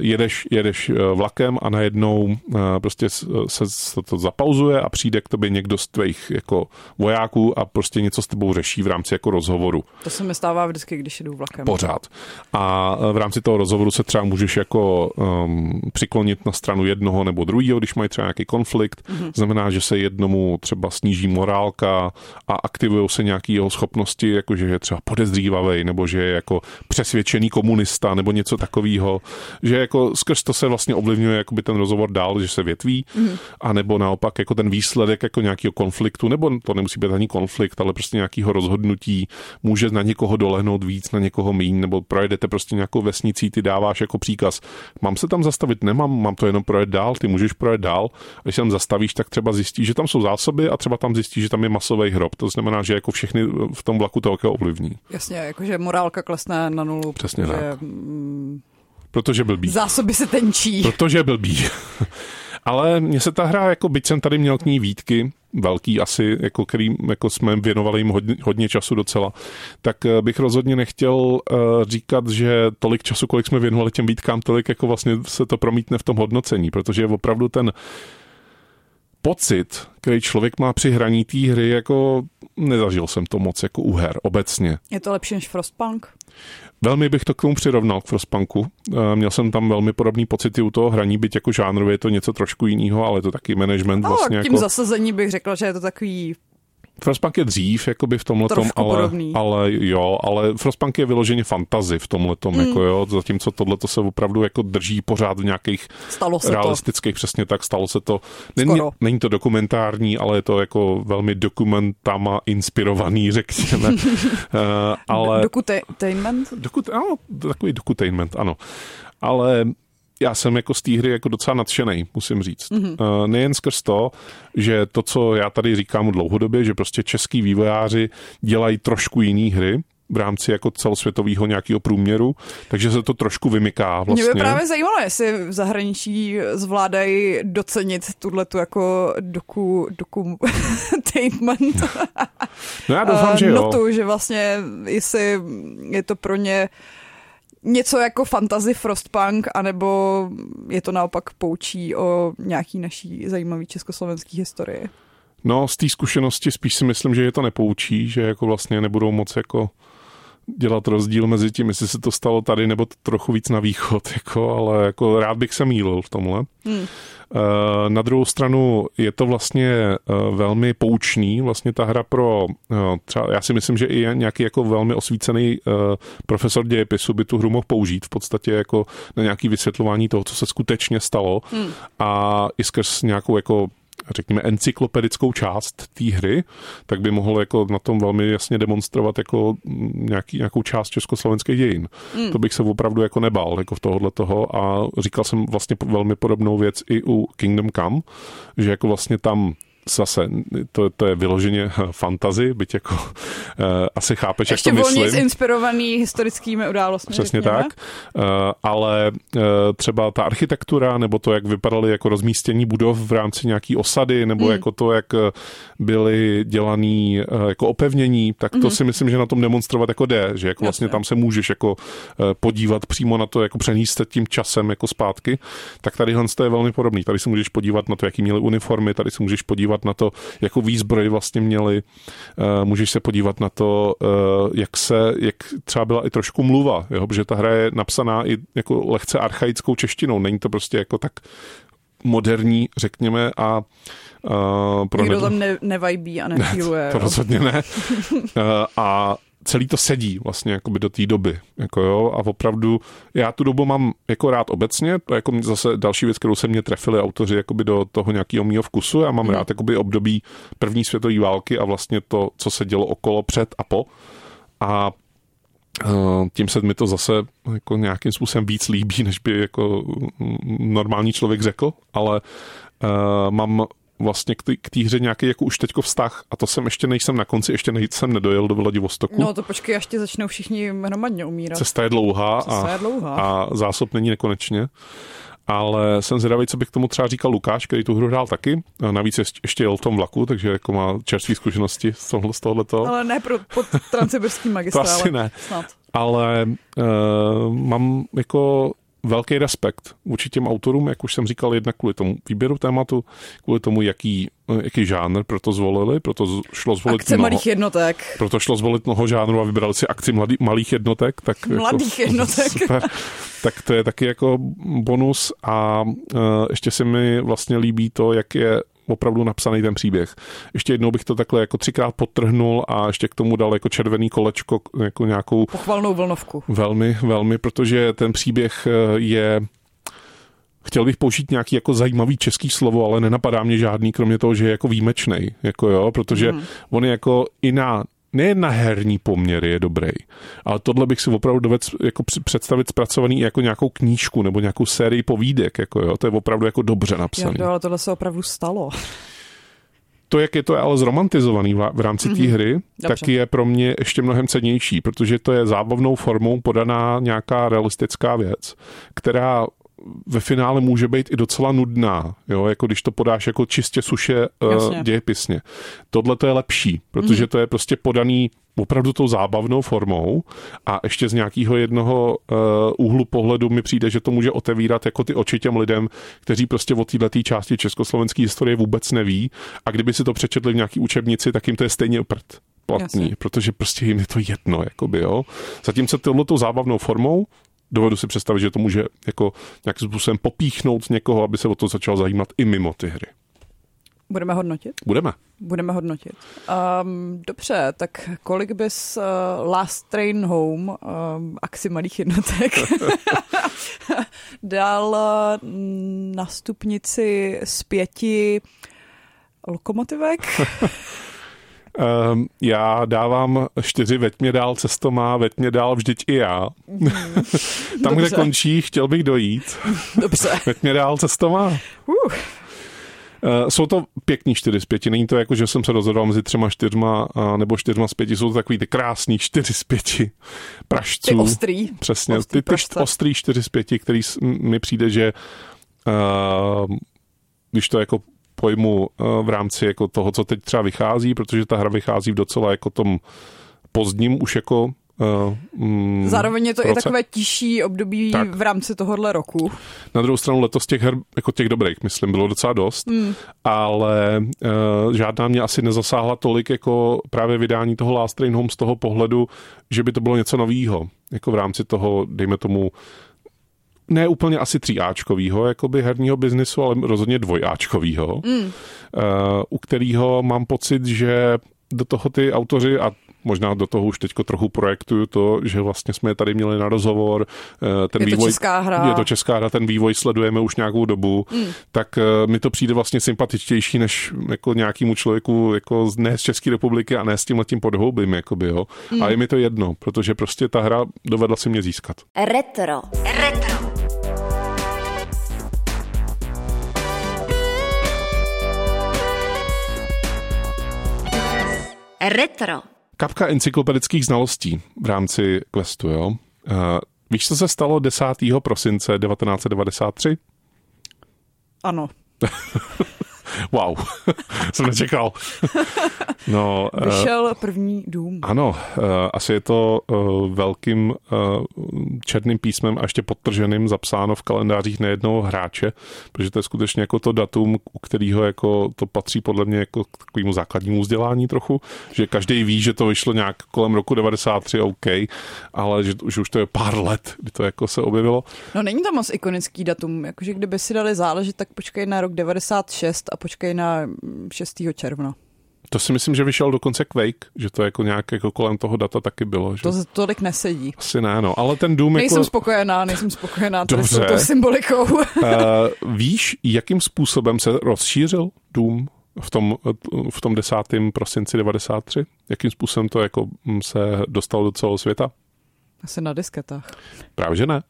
jedeš, jedeš vlakem a najednou prostě se, se to zapauzuje a přijde k tobě někdo z tvých jako vojáků a prostě něco s tebou řeší v rámci jako rozhovoru. To se mi stává vždycky, když jdu vlakem. Pořád. A v rámci toho rozhovoru se třeba můžeš jako um, přiklonit na stranu jednoho nebo druhého, když mají třeba nějaký konflikt. Mm-hmm. Znamená, že se jednomu třeba sníží morálka a aktivují se nějaké jeho schopnosti, jako že je třeba podezřívavý nebo že je jako přesvědčený komunista nebo něco takového, že jako skrz to se vlastně ovlivňuje jakoby ten rozhovor dál, že se větví, mm-hmm. a nebo naopak jako ten výsledek jako nějakého konfliktu, nebo to nemusí být ani konflikt, ale prostě nějakého rozhodnutí může na někoho dolehnout víc, na někoho míň, nebo projedete prostě nějakou vesnicí, ty dáváš jako příkaz, mám se tam zastavit, nemám, mám to jenom projet dál, ty můžeš projet dál, a když se tam zastavíš, tak třeba zjistíš, že tam jsou zásoby a třeba tam zjistíš, že tam je masový hrob. To znamená, že jako všechny v tom vlaku to jako ovlivní. Jasně, jakože morálka klesne na nulu. Přesně protože, tak. Mm, protože blbý. Zásoby se tenčí. Protože blbý. Ale mně se ta hra, jako byť jsem tady měl k ní výtky, velký asi, jako který jako jsme věnovali jim hodně, hodně času docela, tak eh, bych rozhodně nechtěl uh, říkat, že tolik času, kolik jsme věnovali těm výtkám, tolik jako vlastně se to promítne v tom hodnocení, protože opravdu ten pocit, který člověk má při hraní té hry, jako nezažil jsem to moc jako u her obecně. Je to lepší než Frostpunk? Velmi bych to k tomu přirovnal k Frostpunku. Eh, měl jsem tam velmi podobný pocity u toho hraní, byť jako žánrově je to něco trošku jiného, ale to taky management no, vlastně. Tím jako... zasazení bych řekla, že je to takový Frostpunk je dřív, jakoby v tomhle tom, ale, ale jo, ale Frostpunk je vyloženě fantazy v tomhle tom, mm. jako jo, zatímco tohle se opravdu jako drží pořád v nějakých stalo se realistických, to. přesně tak, stalo se to. Není, není to dokumentární, ale je to jako velmi dokumentama inspirovaný, řekněme. uh, ale... Dokutainment? Dokut, ano, takový dokutainment, ano. Ale já jsem jako z té hry jako docela nadšený, musím říct. Mm-hmm. Nejen skrz to, že to, co já tady říkám dlouhodobě, že prostě český vývojáři dělají trošku jiný hry, v rámci jako celosvětového nějakého průměru, takže se to trošku vymyká vlastně. Mě by právě zajímalo, jestli v zahraničí zvládají docenit tuhle tu jako doku, dokutainment. no já doufám, že jo. Notu, že vlastně jestli je to pro ně uh, něco jako fantasy Frostpunk, anebo je to naopak poučí o nějaký naší zajímavý československý historii? No, z té zkušenosti spíš si myslím, že je to nepoučí, že jako vlastně nebudou moc jako dělat rozdíl mezi tím, jestli se to stalo tady nebo trochu víc na východ, jako, ale jako rád bych se mýlil v tomhle. Hmm. Eh, na druhou stranu je to vlastně eh, velmi poučný, vlastně ta hra pro eh, třeba, já si myslím, že i nějaký jako velmi osvícený profesor dějepisu by tu hru mohl použít v podstatě jako na nějaký vysvětlování toho, co se skutečně stalo hmm. a i skrz nějakou jako řekněme, encyklopedickou část té hry, tak by mohl jako na tom velmi jasně demonstrovat jako nějaký, nějakou část československých dějin. Mm. To bych se opravdu jako nebál jako v tohohle toho a říkal jsem vlastně velmi podobnou věc i u Kingdom Come, že jako vlastně tam zase, to, to je vyloženě fantazy, byť jako uh, asi chápeš, Ještě jak to myslím. Ještě inspirovaný historickými událostmi. Přesně řekněme. tak, uh, ale uh, třeba ta architektura, nebo to, jak vypadaly jako rozmístění budov v rámci nějaký osady, nebo hmm. jako to, jak byly dělaný uh, jako opevnění, tak to hmm. si myslím, že na tom demonstrovat jako jde, že jako vlastně tam se můžeš jako uh, podívat přímo na to, jako přeníst tím časem jako zpátky, tak tady to je velmi podobný. Tady se můžeš podívat na to, jaký měli uniformy, tady se můžeš podívat podívat na to, jakou výzbroj vlastně měli, eh, můžeš se podívat na to, eh, jak se, jak třeba byla i trošku mluva, jo? protože ta hra je napsaná i jako lehce archaickou češtinou, není to prostě jako tak moderní, řekněme, a Uh, pro Nikdo tam ne, nevajbí a nefíluje. to rozhodně ne. uh, a celý to sedí vlastně jakoby do té doby. Jako jo, a opravdu já tu dobu mám jako rád obecně, to je jako zase další věc, kterou se mě trefili autoři jakoby do toho nějakého mýho vkusu. Já mám hmm. rád jakoby období první světové války a vlastně to, co se dělo okolo, před a po. A tím se mi to zase jako nějakým způsobem víc líbí, než by jako normální člověk řekl, ale uh, mám vlastně k té hře nějaký jako už teďko vztah a to jsem ještě nejsem na konci, ještě nejsem nedojel do Vladivostoku. No to počkej, až ti začnou všichni hromadně umírat. Cesta je dlouhá, Cesta a, je dlouhá. a zásob není nekonečně. Ale jsem zvědavý, co bych k tomu třeba říkal Lukáš, který tu hru hrál taky. A navíc ještě jel v tom vlaku, takže jako má čerstvé zkušenosti z, tohle, z tohleto. Ale ne pro, pod transsibirským magistrálem. to asi ne. Snad. Ale uh, mám jako velký respekt vůči těm autorům, jak už jsem říkal, jednak kvůli tomu výběru tématu, kvůli tomu, jaký, jaký žánr proto zvolili, proto šlo zvolit Akce mnoho, malých jednotek. proto šlo zvolit mnoho žánrů a vybrali si akci mladý, malých jednotek. Tak Mladých jako, jednotek. Super. Tak to je taky jako bonus a uh, ještě se mi vlastně líbí to, jak je opravdu napsaný ten příběh. Ještě jednou bych to takhle jako třikrát podtrhnul a ještě k tomu dal jako červený kolečko, jako nějakou... Pochvalnou vlnovku. Velmi, velmi, protože ten příběh je Chtěl bych použít nějaký jako zajímavý český slovo, ale nenapadá mě žádný, kromě toho, že je jako výjimečný, jako jo, protože mm. on je jako i na nejen na herní poměry je dobrý, ale tohle bych si opravdu dovedl jako představit zpracovaný jako nějakou knížku nebo nějakou sérii povídek, jako jo, to je opravdu jako dobře napsané. Jo, ale tohle se opravdu stalo. To, jak je to ale zromantizovaný v rámci té mm-hmm. hry, Dobře. tak je pro mě ještě mnohem cennější, protože to je zábavnou formou podaná nějaká realistická věc, která ve finále může být i docela nudná, jo, jako když to podáš jako čistě suše uh, dějepisně. Tohle to je lepší, protože mm. to je prostě podaný opravdu tou zábavnou formou a ještě z nějakého jednoho uh, úhlu pohledu mi přijde, že to může otevírat jako ty oči těm lidem, kteří prostě o této části československé historie vůbec neví a kdyby si to přečetli v nějaký učebnici, tak jim to je stejně prd platný, Jasně. protože prostě jim je to jedno, jakoby, jo. Zatímco tohletou zábavnou formou dovedu si představit, že to může jako nějakým způsobem popíchnout někoho, aby se o to začal zajímat i mimo ty hry. Budeme hodnotit? Budeme. Budeme hodnotit. Um, dobře, tak kolik bys uh, Last Train Home, um, akci malých jednotek, dal uh, na stupnici z pěti lokomotivek? Um, já dávám čtyři, veď mě dál, cesto má, mě dál, vždyť i já. Mm. Tam, Dobře. kde končí, chtěl bych dojít. Dobře. veď mě dál, cesto má. Uh. Uh, jsou to pěkný čtyři z pěti, není to jako, že jsem se rozhodoval mezi třema, čtyřma nebo čtyřma z pěti, jsou to takový ty krásný čtyři z pěti pražců. Ty ostrý. Přesně, ostrý ty, ty ostrý čtyři z pěti, který mi přijde, že uh, když to jako pojmu eh, v rámci jako toho, co teď třeba vychází, protože ta hra vychází v docela jako tom pozdním už jako Uh, mm, Zároveň je to roce. i takové tižší období tak. v rámci tohohle roku. Na druhou stranu letos těch her, jako těch dobrých, myslím, bylo docela dost, mm. ale uh, žádná mě asi nezasáhla tolik jako právě vydání toho Last Train Home z toho pohledu, že by to bylo něco novýho, jako v rámci toho, dejme tomu, ne úplně asi tříáčkovýho jakoby herního biznisu, ale rozhodně dvojáčkovýho, mm. uh, u kterého mám pocit, že do toho ty autoři a možná do toho už teďko trochu projektuju to, že vlastně jsme je tady měli na rozhovor. Eh, ten je vývoj, to česká hra. Je to česká hra, ten vývoj sledujeme už nějakou dobu, mm. tak eh, mi to přijde vlastně sympatičtější než jako nějakému člověku jako ne z České republiky a ne s tím letím podhoubím, jakoby, jo. Mm. A je mi to jedno, protože prostě ta hra dovedla si mě získat. Retro. Retro. Retro. Kapka encyklopedických znalostí v rámci questu, jo. Uh, víš, co se stalo 10. prosince 1993? Ano. Wow, jsem nečekal. no, eh, Vyšel první dům. Ano, eh, asi je to eh, velkým černým písmem a ještě podtrženým zapsáno v kalendářích nejednou hráče, protože to je skutečně jako to datum, u kterého jako to patří podle mě jako k takovému základnímu vzdělání trochu, že každý ví, že to vyšlo nějak kolem roku 93, OK, ale že, že už to je pár let, kdy to jako se objevilo. No není to moc ikonický datum, jakože kdyby si dali záležet, tak počkej na rok 96 a počkej na 6. června. To si myslím, že vyšel dokonce Quake, že to jako nějak jako kolem toho data taky bylo. Že? To tolik nesedí. Asi ne, no, ale ten Doom Nejsem jako... spokojená, nejsem spokojená tady Dobře. s touto symbolikou. uh, víš, jakým způsobem se rozšířil Doom v tom, v tom 10. prosinci 93? Jakým způsobem to jako mm, se dostalo do celého světa? Asi na disketách. Právě, že ne.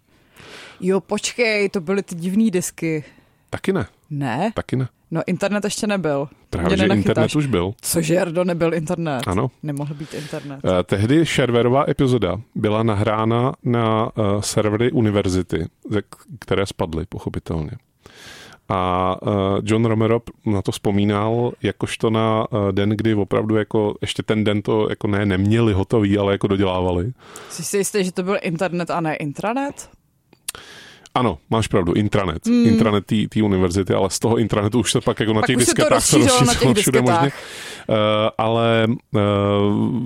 Jo, počkej, to byly ty divné disky. Taky ne. Ne? Taky ne. No internet ještě nebyl. Právě, že internet už byl. Cože, Jardo, nebyl internet. Ano. Nemohl být internet. Uh, tehdy shareware epizoda byla nahrána na uh, servery univerzity, které spadly, pochopitelně. A uh, John Romero na to vzpomínal jakožto na uh, den, kdy opravdu jako ještě ten den to jako ne neměli hotový, ale jako dodělávali. Jsi si jistý, že to byl internet a ne intranet? Ano, máš pravdu, intranet. Mm. Intranet té univerzity, ale z toho intranetu už se pak jako na Pak těch disketách se rozšířilo všude disketách. možně. Uh, ale uh,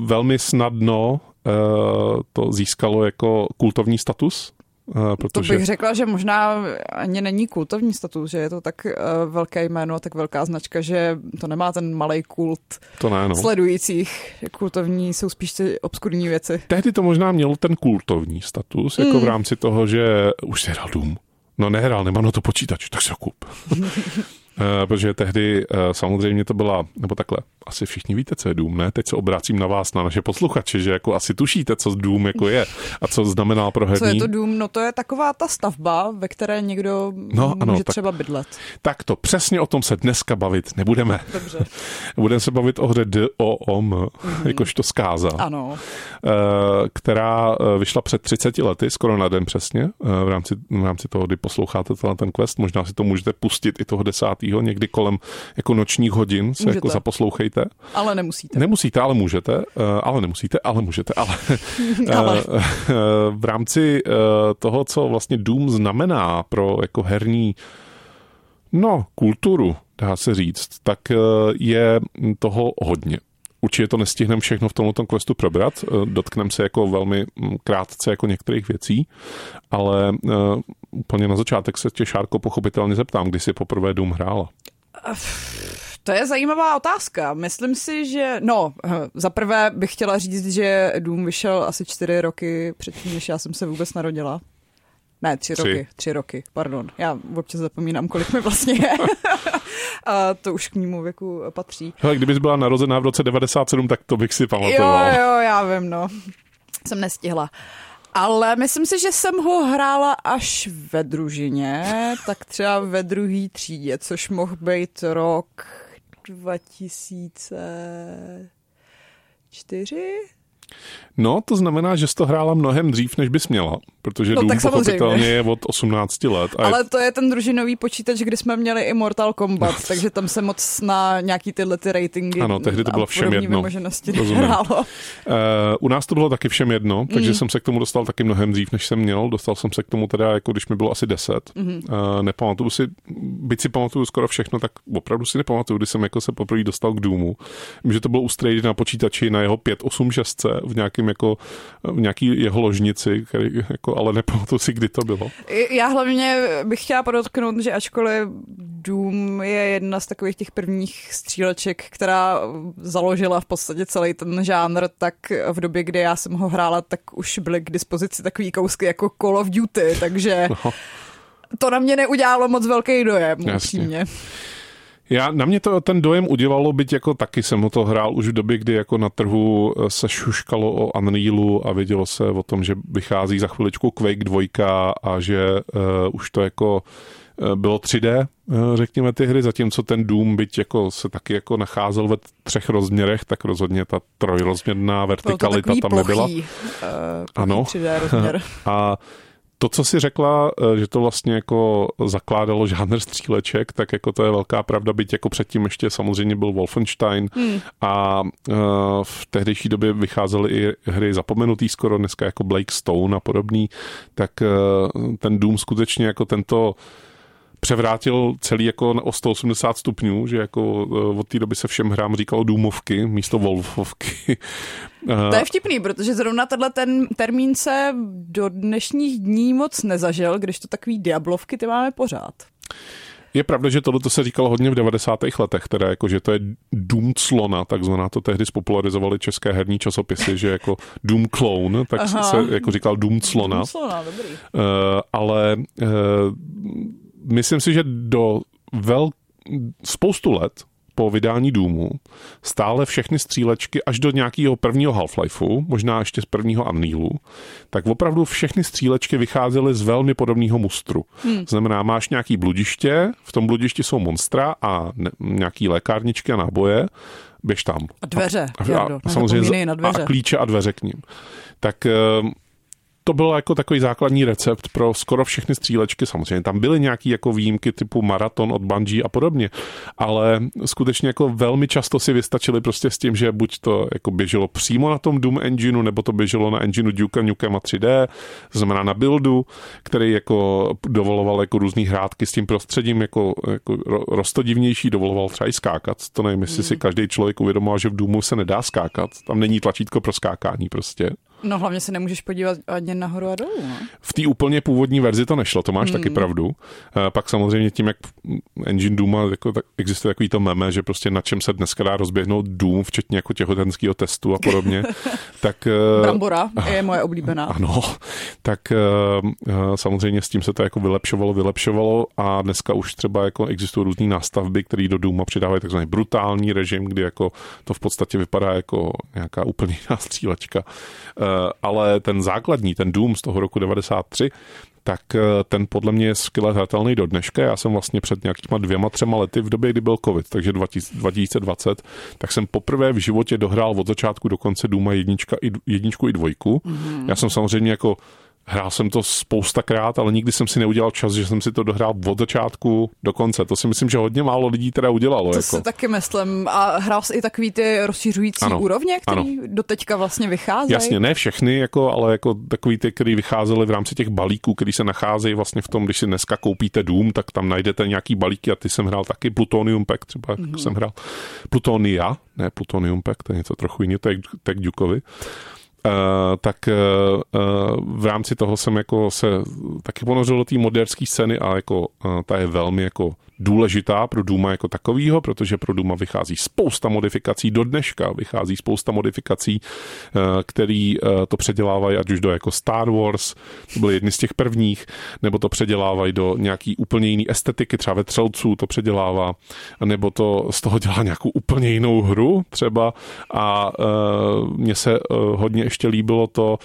velmi snadno uh, to získalo jako kultovní status. To protože bych řekla, že možná ani není kultovní status, že je to tak uh, velké jméno, tak velká značka, že to nemá ten malý kult to ne, no. sledujících. Kultovní jsou spíš ty obskurní věci. Tehdy to možná mělo ten kultovní status, jako Mm. v rámci toho, že už si hrál Doom. No nehrál, nemám na to počítač, tak se ho kup. Eh, Protože tehdy eh, samozřejmě to byla, nebo takhle, asi všichni víte, co je Doom, ne? Teď se obracím na vás, na naše posluchače, že jako asi tušíte, co Doom jako je a co znamená pro herní. Co je to dům? No to je taková ta stavba, ve které někdo No, může ano, tak- třeba bydlet. Tak to přesně o tom se dneska bavit nebudeme. Dobře. Budeme se bavit o hře D.O.O.M., Mhm. mm-hmm. jakožto zkáza. Ano. eh, která vyšla před 30 lety, skoro na den přesně, v rámci, v rámci toho, kdy posloucháte ten quest. Možná si to můžete pustit i toho desátého, někdy kolem jako nočních hodin se Můžete. jako zaposlouchejte. Ale nemusíte. Nemusíte, ale můžete, eh, ale nemusíte, ale můžete, ale, Ale. eh, v rámci eh, toho, co vlastně Doom znamená pro jako herní no, kulturu, dá se říct, tak eh, je toho hodně. Určitě to nestihneme všechno v tomto questu probrat, eh, dotkneme se jako velmi mm, krátce jako některých věcí, ale úplně na začátek se tě, Šárko, pochopitelně zeptám, kdy jsi poprvé Doom hrála. To je zajímavá otázka. Myslím si, že... No, eh, za prvé bych chtěla říct, že Doom vyšel asi čtyři roky předtím, než já jsem se vůbec narodila. Ne, tři, Tři. roky. Tři roky, pardon. Já občas zapomínám, kolik mi vlastně je. A to už k mému věku patří. Hele, kdybys byla narozená v roce 97, tak to bych si Jo, pamatoval. jo, já vím, no. Jsem nestihla. Ale myslím si, že jsem ho hrála až ve družině, tak třeba ve druhé třídě, což mohl být rok 2004? No, to znamená, že jsi to hrála mnohem dřív, než bys měla, protože No, Doom tak pochopitelně je od 18 let. A je, Ale to je ten družinový počítač, kdy jsme měli i Mortal Kombat, No, takže tam se moc na nějaký tyhle ty ratingy Ano, tehdy to bylo všem jedno. nehrálo. Uh, u nás to bylo taky všem jedno, takže Mm. jsem se k tomu dostal taky mnohem dřív, než jsem měl. Dostal jsem se k tomu teda, jako když mi bylo asi 10. Mhm. Mm-hmm. Uh, nepamatuju si, byť si pamatuju skoro všechno, tak opravdu si nepamatuju, kdy jsem jako se poprvé dostal k Doomu. Vím, že to bylo u Strady na počítači na jeho 586 v nějakým jako, v nějaký jeho ložnici, který, jako, ale nepamatuju si, kdy to bylo. Já hlavně bych chtěla podotknout, že ačkoliv Doom je jedna z takových těch prvních stříleček, která založila v podstatě celý ten žánr, tak v době, kdy já jsem ho hrála, tak už byly k dispozici takový kousky jako Call of Duty, takže No. to na mě neudělalo moc velký dojem, Jasně. upřímně. Já, na mě to ten dojem udělalo, byť jako taky jsem ho to hrál už v době, kdy jako na trhu eh, se šuškalo o Unrealu a vědělo se o tom, že vychází za chviličku Quake 2 a že uh, už to jako eh, bylo 3D, eh, řekněme ty hry, zatímco ten Doom, byť jako se taky jako nacházel ve třech rozměrech, tak rozhodně ta trojrozměrná vertikalita tam nebyla. plochý, uh, Ano. 3D rozměr. A to, co si řekla, eh, že to vlastně jako zakládalo žánr stříleček, tak jako to je velká pravda, byť jako předtím ještě samozřejmě byl Wolfenstein Hmm. a eh, v tehdejší době vycházely i hry zapomenutý skoro dneska jako Blake Stone a podobný, tak eh, ten Doom skutečně jako tento převrátil celý jako na- o 180 stupňů, že jako eh, od té doby se všem hrám říkalo Doomovky místo Wolfovky. To je vtipný, protože zrovna tenhle ten termín se do dnešních dní moc nezažil, když to takový diablovky ty máme pořád. Je pravda, že tohle se říkalo hodně v 90. letech, teda jako, že to je Doom clona, takzvaná, to tehdy spopularizovali české herní časopisy, že jako Doom clone, tak Aha. se jako říkal Doom clona. Slona, dobrý. Uh, ale uh, myslím si, že do vel, spoustu let po vydání Doomu stále všechny střílečky až do nějakého prvního Half-Lifeu, možná ještě z prvního Unrealu, tak opravdu všechny střílečky vycházely z velmi podobného mustru. Hmm. Znamená, máš nějaký bludiště, v tom bludišti jsou monstra a ne, nějaký lékárničky a náboje, běž tam. A dveře, A, Jardo, a, samozřejmě na dveře. a klíče a dveře k ním. Tak eh, to byl jako takový základní recept pro skoro všechny střílečky. Samozřejmě tam byly nějaké jako výjimky typu maraton od Bungie a podobně, ale skutečně jako velmi často si vystačili prostě s tím, že buď to jako běželo přímo na tom Doom engineu, nebo to běželo na engineu Duke Nukem a 3D, to znamená na buildu, který jako dovoloval jako různý hrátky s tím prostředím jako, jako rostodivnější, dovoloval třeba i skákat. To nevím, jestli si hmm. každý člověk uvědomoval, že v Doomu se nedá skákat. Tam není tlačítko pro skákání prostě. No hlavně se nemůžeš podívat ani nahoru a dolů. No? V té úplně původní verzi to nešlo, to máš hmm. taky pravdu. Eh, pak samozřejmě tím, jak engine Doom jako, tak existuje takový to meme, že prostě na čem se dneska dá rozběhnout Doom, včetně jako těhotenského testu a podobně. tak, eh, Brambora je moje oblíbená. Ano, tak eh, samozřejmě s tím se to jako vylepšovalo, vylepšovalo a dneska už třeba jako existují různé nástavby, které do Dooma přidávají takzvaný brutální režim, kdy jako to v podstatě vypadá jako nějaká úplně jiná střílečka Eh, ale ten základní, ten Doom z toho roku 93, tak eh, ten podle mě je skvěle hratelný do dneška. Já jsem vlastně před nějakýma dvěma, třema lety v době, kdy byl covid, takže 2020, tak jsem poprvé v životě dohrál od začátku do konce Duma jednička, jedničku i dvojku. Mm-hmm. Já jsem samozřejmě jako Hrál jsem to spoustakrát, ale nikdy jsem si neudělal čas, že jsem si to dohrál od začátku do konce. To si myslím, že hodně málo lidí teda udělalo. To jako. si taky myslím. A hrál jsi i takový ty rozšiřující ano, úrovně, které do teďka vlastně vycházejí? Jasně, ne všechny, jako, ale jako takový ty, které vycházely v rámci těch balíků, které se nacházejí vlastně v tom, když si dneska koupíte Doom, tak tam najdete nějaký balíky a ty jsem hrál taky Plutonium Pack, třeba mm-hmm. jsem hrál Plutonia, ne Plutonium Pack, to je něco trochu jiného, to je. Uh, tak uh, v rámci toho jsem jako se taky ponořil do té moderské scény a jako ta je velmi jako důležitá pro Duma jako takovýho, protože pro Duma vychází spousta modifikací, do dneška vychází spousta modifikací, eh, který eh, to předělávají ať už do jako Star Wars, to byly jedny z těch prvních, nebo to předělávají do nějaký úplně jiný estetiky, třeba ve Třelců to předělává, nebo to z toho dělá nějakou úplně jinou hru třeba a uh, mně se hodně ještě líbilo to,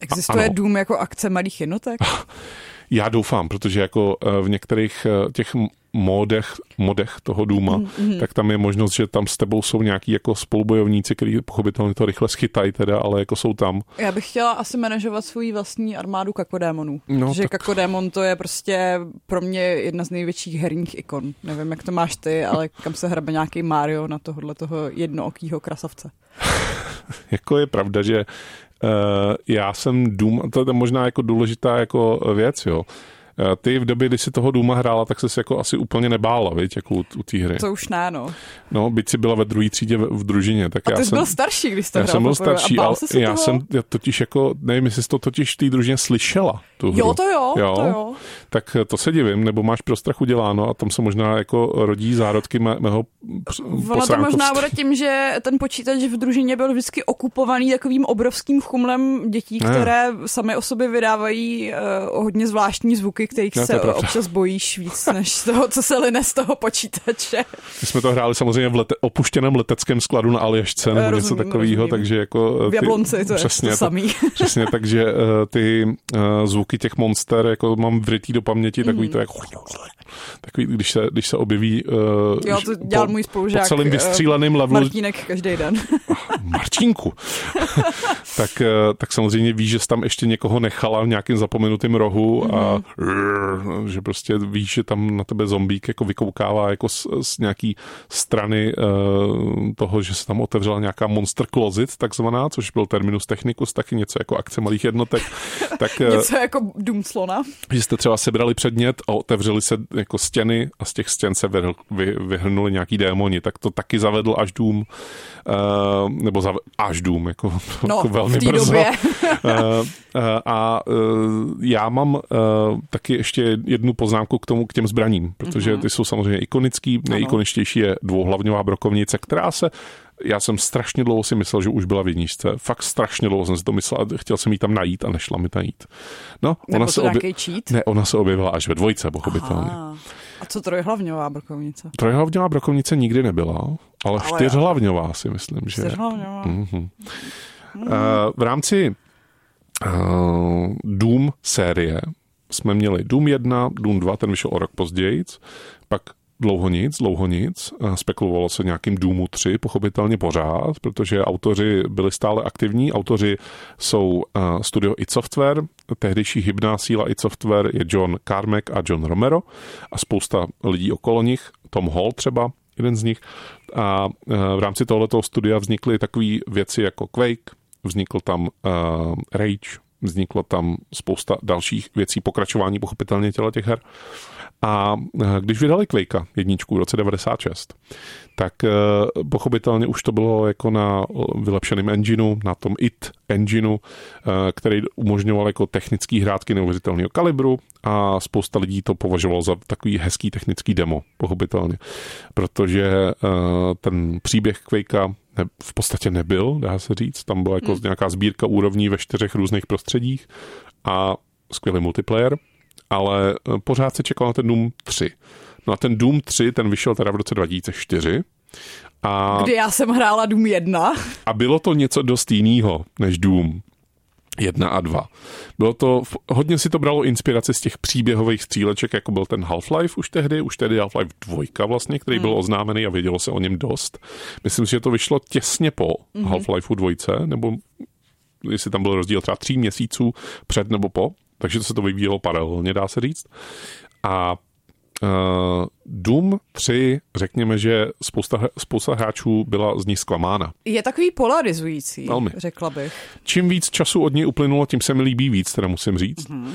Existuje ano. Dům jako akce malých jednotek? Já doufám, protože jako v některých těch modech, modech toho Duma, mm-hmm. tak tam je možnost, že tam s tebou jsou nějaký jako spolubojovníci, kteří pochopitelně to rychle schytají teda, ale jako jsou tam. Já bych chtěla asi manažovat svůj vlastní armádu kakodémonů. No, že tak... kakodémon to je prostě pro mě jedna z největších herních ikon. Nevím, jak to máš ty, ale kam se hrabe nějaký Mario na tohohle toho jednookýho krasavce. jako je pravda, že uh, já jsem Doom, to je možná jako důležitá jako věc, jo, ty v době, kdy si toho Duma hrála, tak se jako asi úplně nebála, viď, jako u, u té hry. To už ne, no. No, byť si byla ve druhé třídě v, v družině. Tak a ty já jsi jsem, byl starší, když jste Já jsem byl starší, ale já toho? jsem já totiž jako, nevím, jestli jsi to totiž v té družině slyšela. Tu hru. Jo, to jo, jo, to jo. Tak to se divím, nebo máš pro strachu děláno a tam se možná jako rodí zárodky mé, mého Ono to možná bude tím, že ten počítač v družině byl vždycky okupovaný takovým obrovským chumlem dětí, ne. které sami o sobě vydávají uh, hodně zvláštní zvuky, kterých ne, se občas bojíš víc než toho, co se line z toho počítače. My jsme to hráli samozřejmě v lete, opuštěném leteckém skladu na Aljašce nebo rozumím, něco takového, takže jako... Ty, v Jablonci to přesně, je to samý. Přesně, takže uh, ty uh, zvuky těch monster jako mám vrytý do paměti, takový mm. to jako takový, když se, když se objeví uh, jo, to dělal po, můj spolužák, po celým vystříleným levelu. Martínek každý den. Martínku. tak, uh, tak samozřejmě víš, že jsi tam ještě někoho nechala v nějakém zapomenutém rohu a mm-hmm. že prostě víš, že tam na tebe zombík jako vykoukává jako z, z nějaký strany uh, toho, že se tam otevřela nějaká monster closet, takzvaná, což byl terminus technicus, taky něco jako akce malých jednotek. tak, něco jako dům slona. Že jste třeba sebrali předmět a otevřeli se jako stěny a z těch stěn se vyhl, vy, vyhrnuli nějaký démoni, tak to taky zavedl až dům, uh, nebo zav, až dům, jako, no, jako velmi brzo. Době. uh, uh, a uh, já mám uh, taky ještě jednu poznámku k tomu, k těm zbraním, protože mhm. ty jsou samozřejmě ikonický, nejikoničtější je dvouhlavňová brokovnice, která se já jsem strašně dlouho si myslel, že už byla v jedničce. Fakt strašně dlouho jsem si to myslel a chtěl jsem jí tam najít a nešla mi najít. No, ona se, obje... ne, ona se objevila až ve dvojce, pochopitelně. Aha. A co trojhlavňová brokovnice? Trojhlavňová brokovnice nikdy nebyla, ale, ale čtyřhlavňová si myslím, že... Čtyřhlavňová. Mm-hmm. Mm. Uh, v rámci uh, Doom série jsme měli Doom 1, Doom 2, ten vyšel o rok později, pak dlouho nic, dlouho nic. Spekulovalo se nějakým Doomu 3, pochopitelně pořád, protože autoři byli stále aktivní. Autoři jsou studio id Software, tehdejší hybná síla id Software je John Carmack a John Romero a spousta lidí okolo nich, Tom Hall třeba, jeden z nich. A v rámci tohoto studia vznikly takové věci jako Quake, vznikl tam Rage, vzniklo tam spousta dalších věcí, pokračování pochopitelně těla těch her. A eh, když vydali Quakea jedničku v roce 96, tak eh, pochopitelně už to bylo jako na vylepšeném engineu, na tom IT engineu, eh, který umožňoval jako technický hrátky neuvěřitelného kalibru a spousta lidí to považovalo za takový hezký technický demo, pochopitelně. Protože ten příběh Quakea v podstatě nebyl, dá se říct. Tam byla jako hmm. nějaká sbírka úrovní ve čtyřech různých prostředích a skvělý multiplayer ale eh, pořád se čekal na ten Doom 3. No a ten Doom 3, ten vyšel teda v roce 2004. A, Kdy já jsem hrála Doom 1. A bylo to něco dost jiného než Doom. 1 a 2. Bylo to, hodně si to bralo inspiraci z těch příběhových stříleček, jako byl ten Half-Life už tehdy, už tehdy Half-Life 2 vlastně, který hmm. byl oznámený a vědělo se o něm dost. Myslím si, že to vyšlo těsně po hmm. Half-Life 2, nebo jestli tam byl rozdíl třeba tří měsíců před nebo po, takže to se to vyvíjelo paralelně, dá se říct. A uh, Doom 3, řekněme, že spousta, spousta hráčů byla z ní zklamána. Je takový polarizující, Velmi. řekla bych. Čím víc času od něj uplynulo, tím se mi líbí víc, teda musím říct. Mm-hmm. Uh,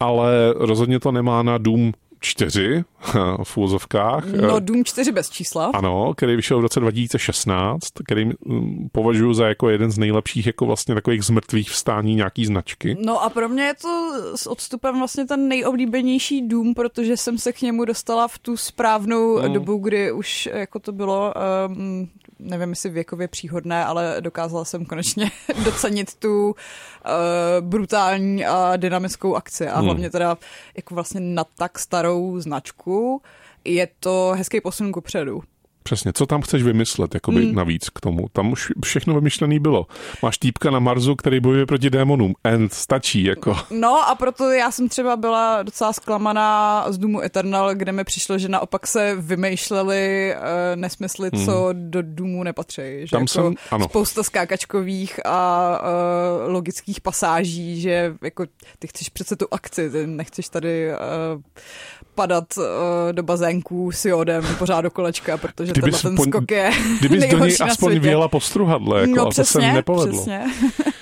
ale rozhodně to nemá na Doom 4 v úzovkách. No Doom 4 bez čísla. Ano, který vyšel v roce 2016, který mm, považuji za jako jeden z nejlepších jako vlastně takových zmrtvých vstání nějaký značky. No a pro mě je to s odstupem vlastně ten nejoblíbenější Doom, protože jsem se k němu dostala v tu správnou mm. dobu, kdy už jako to bylo um, nevím, jestli věkově příhodné, ale dokázala jsem konečně docenit tu uh, brutální a dynamickou akci a hmm. hlavně teda jako vlastně na tak starou značku je to hezký posun ku předu. Přesně, co tam chceš vymyslet, jakoby mm. navíc k tomu? Tam už všechno vymyšlené bylo. Máš týpka na Marsu, který bojuje proti démonům. End, stačí, jako. No a proto já jsem třeba byla docela zklamaná z Doomu Eternal, kde mi přišlo, že naopak se vymýšleli uh, nesmysly, mm. co do Doomu nepatří. Že tam jako jsem, ano. Spousta skákačkových a uh, logických pasáží, že jako ty chceš přece tu akci, ty nechceš tady uh, padat uh, do bazénků s jodem pořád do kolečka, protože kdyby ten po, skok je Kdybys do něj aspoň vyjela po struhadle, jako, no, přesně, a to se nepovedlo. Přesně.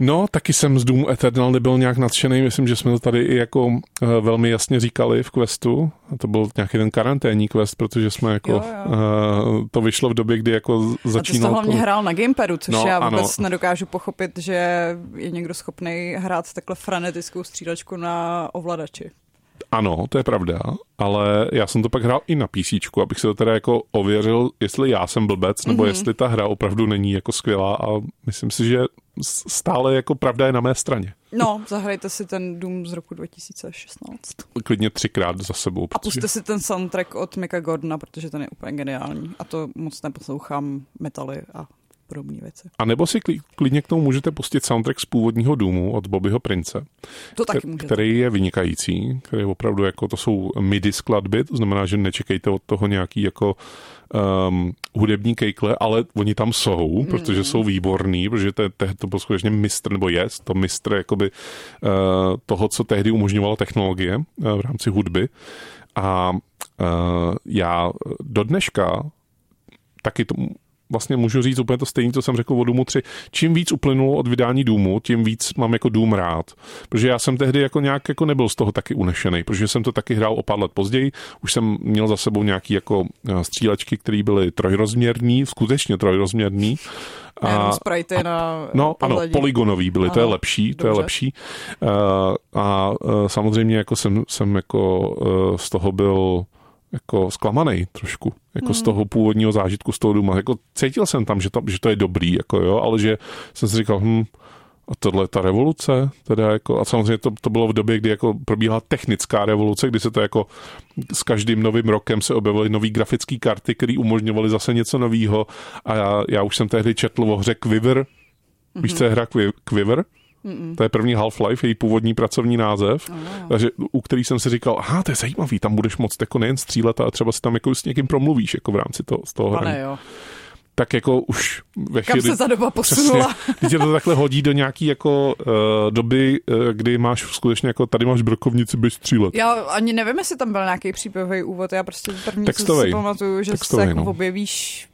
No, taky jsem z Doomu Eternal nebyl nějak nadšený, myslím, že jsme to tady i jako uh, velmi jasně říkali v questu. A to byl nějaký ten karanténní quest, protože jsme jako, jo, jo. Uh, to vyšlo v době, kdy jako začínal... A ty jsi to hlavně hrál na gamepadu, což no, já vůbec ano. nedokážu pochopit, že je někdo schopný hrát takhle frenetickou střílečku na ovladači. Ano, to je pravda, ale já jsem to pak hrál i na PC, abych se to teda jako ověřil, jestli já jsem blbec, nebo mm-hmm. jestli ta hra opravdu není jako skvělá a myslím si, že stále jako pravda je na mé straně. No, zahrajte si ten Doom z roku 2016. Klidně třikrát za sebou. Protože... A puste si ten soundtrack od Mika Gordona, protože ten je úplně geniální. A to moc neposlouchám metaly a podobné věci. A nebo si klidně k tomu můžete pustit soundtrack z původního důmu od Bobbyho Prince. To taky můžete. Který je vynikající, který je opravdu jako, to jsou MIDI skladby, to znamená, že nečekejte od toho nějaký jako um, hudební kejkle, ale oni tam jsou, mm. protože jsou výborní, protože to, to, to byl skutečně mistr, nebo je to mistr jakoby uh, toho, co tehdy umožňovalo technologie uh, v rámci hudby. A uh, já do dneška taky to vlastně můžu říct úplně to stejné, co jsem řekl o Doomu 3. Čím víc uplynulo od vydání Doomu, tím víc mám jako Doom rád. Protože já jsem tehdy jako nějak jako nebyl z toho taky unešený, protože jsem to taky hrál o pár let později. Už jsem měl za sebou nějaký jako eh, střílečky, které byly trojrozměrný, skutečně trojrozměrný. A, a, na no pohledí. ano, polygonový byly, ano, to je lepší, dobře. to je lepší. Uh, a uh, samozřejmě jako jsem, jsem jako uh, z toho byl jako zklamaný trošku, jako hmm. z toho původního zážitku z toho doma. Jako cítil jsem tam, že to, že to je dobrý, jako jo, ale že jsem si říkal, hm, a tohle je ta revoluce, teda jako, a samozřejmě to, to bylo v době, kdy jako probíhala technická revoluce, kdy se to jako s každým novým rokem se objevily nové grafické karty, které umožňovaly zase něco nového a já, já už jsem tehdy četl o hře Quiver, mm-hmm. víš, co je hra Quiver? Mm-mm. To je první Half-Life, její původní pracovní název, oh. takže u který jsem si říkal, aha, to je zajímavý, tam budeš moc jako nejen střílet, ale třeba si tam jako s někým promluvíš jako v rámci toho, z toho hraní. jo tak jako už ve chvíli... Kam se ta doba posunula. Když tě to takhle hodí do nějaký jako uh, doby, uh, kdy máš skutečně jako tady máš brokovnici, bys střílet. Já ani nevím, jestli tam byl nějaký příběhový úvod, já prostě první, Textovej. co si pamatuju, že Textovej, se jako no. objevíš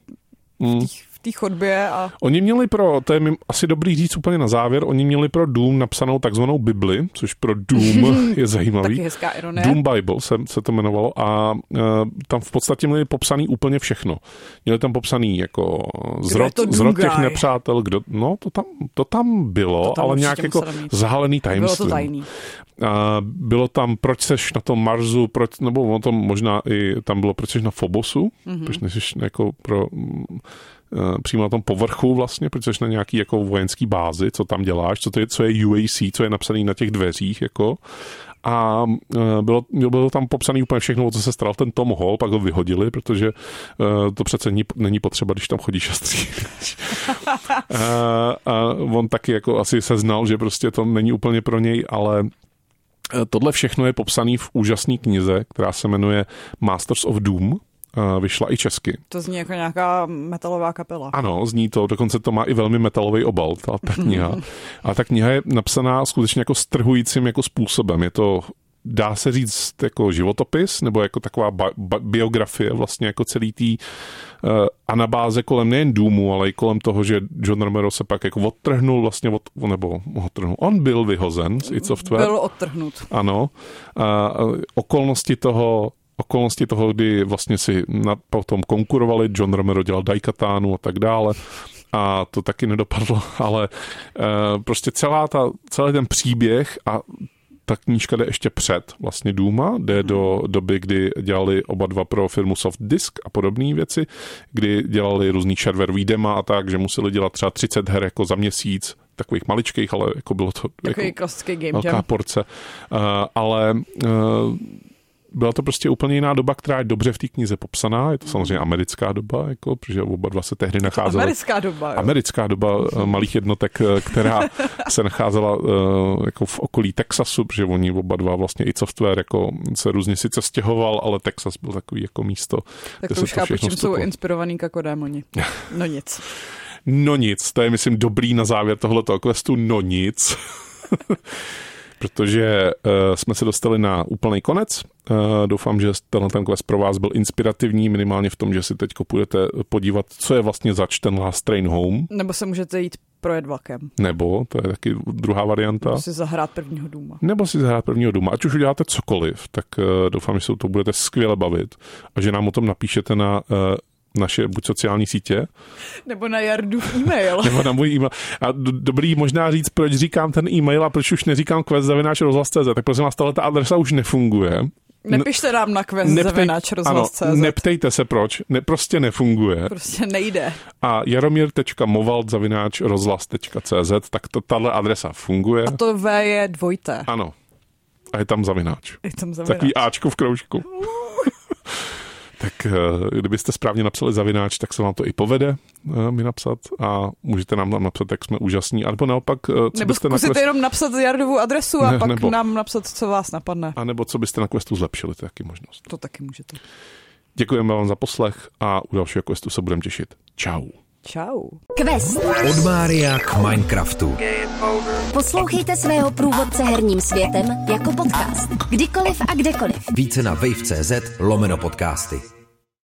v mm té chodbě. A... Oni měli pro, to je mi asi dobrý říct úplně na závěr, oni měli pro Doom napsanou takzvanou Bibli, což pro Doom je zajímavý. Taky hezká ironie. Doom Bible se, se to jmenovalo a uh, tam v podstatě měli popsaný úplně všechno. Měli tam popsaný jako zrod, zrod těch nepřátel, kdo, no to tam, to tam bylo, to tam ale nějak jako zahalený tajemství. Bylo to tajný. A bylo tam, proč seš na tom Marsu, proč, nebo o tom možná i tam bylo, proč seš na Fobosu, mm-hmm. proč nejseš jako pro přímo na tom povrchu vlastně, protože jsi na nějaký jako vojenský bázi, co tam děláš, co, to je, co je UAC, co je napsaný na těch dveřích, jako a eh, bylo, bylo tam popsané úplně všechno, o co se staral ten Tom Hall, pak ho vyhodili, protože uh, to přece není, není potřeba, když tam chodíš a střílíš. a, a on taky jako asi se znal, že prostě to není úplně pro něj, ale tohle všechno je popsané v úžasné knize, která se jmenuje Masters of Doom, vyšla i česky. To zní jako nějaká metalová kapela. Ano, zní to, dokonce to má i velmi metalový obal, ta, ta kniha. A ta kniha je napsaná skutečně jako strhujícím jako způsobem. Je to dá se říct jako životopis, nebo jako taková ba- ba- biografie vlastně jako celý tý uh, anabáze kolem nejen důmu, ale i kolem toho, že John Romero se pak jako odtrhnul vlastně od, nebo odtrhnul. On byl vyhozen z id Software. Byl odtrhnut. Ano. Uh, okolnosti toho okolnosti toho, kdy vlastně si na, potom konkurovali, John Romero dělal Daikatánu a tak dále a to taky nedopadlo, ale e, prostě celá ta, celý ten příběh a ta knížka jde ještě před vlastně Duma, jde do doby, kdy dělali oba dva pro firmu Soft Disk a podobné věci, kdy dělali různý shareware dema a tak, že museli dělat třeba 30 her jako za měsíc, takových maličkých, ale jako bylo to Takový jako velká porce. Uh, ale uh, byla to prostě úplně jiná doba, která je dobře v té knize popsaná. Je to samozřejmě americká doba, jako, protože oba dva se tehdy nacházeli. Americká doba. Jo. Americká doba eh, malých jednotek, eh, která se nacházela uh, jako v okolí Texasu, protože oni oba dva vlastně i software jako se různě sice stěhoval, ale Texas byl takový jako místo. Tak to už chápu, čím jsou inspirovaný jako démoni. No nic. no nic, to je myslím dobrý na závěr tohoto questu, no nic. protože uh, jsme se dostali na úplný konec. Uh, doufám, že tenhle ten quest pro vás byl inspirativní, minimálně v tom, že si teď půjdete podívat, co je vlastně zač ten Last Train Home. Nebo se můžete jít projet vlakem. Nebo, to je taky druhá varianta. Nebo si zahrát prvního důma. Nebo si zahrát prvního důma. Ať už uděláte cokoliv, tak uh, doufám, že se to budete skvěle bavit a že nám o tom napíšete na uh, naše buď sociální sítě. Nebo na Jardu e-mail. nebo na můj e-mail. A dobrý možná říct, proč říkám ten e-mail a proč už neříkám quest zavináč rozhlas.cz. Tak prosím vás, ta adresa už nefunguje. Nepište nám na quest Neptej, rozhlas.cz. Ano, neptejte se proč, ne, prostě nefunguje. Prostě nejde. A jaromír.movald zavináč rozhlas.cz, tak to, tahle adresa funguje. A to V je dvojité. Ano. A je tam zavináč. Je tam zavináč. Takový Ačko v kroužku. Tak eh, kdybyste správně napsali zavináč, tak se vám to i povede eh, mi napsat a můžete nám napsat, jak jsme úžasní, nebo naopak, eh, co nebo byste zkusíte na quest... jenom napsat Jardovu adresu a ne, pak nebo... nám napsat, co vás napadne. A nebo co byste na questu zlepšili, to je taky možnost. To taky můžete. Děkujeme vám za poslech a u dalšího questu se budeme těšit. Ciao. Ciao. Quest. Od Mária k Minecraftu. Poslouchejte svého průvodce herním světem jako podcast. Kdykoliv a kdekoliv. Více na wave.cz lomeno podcasty.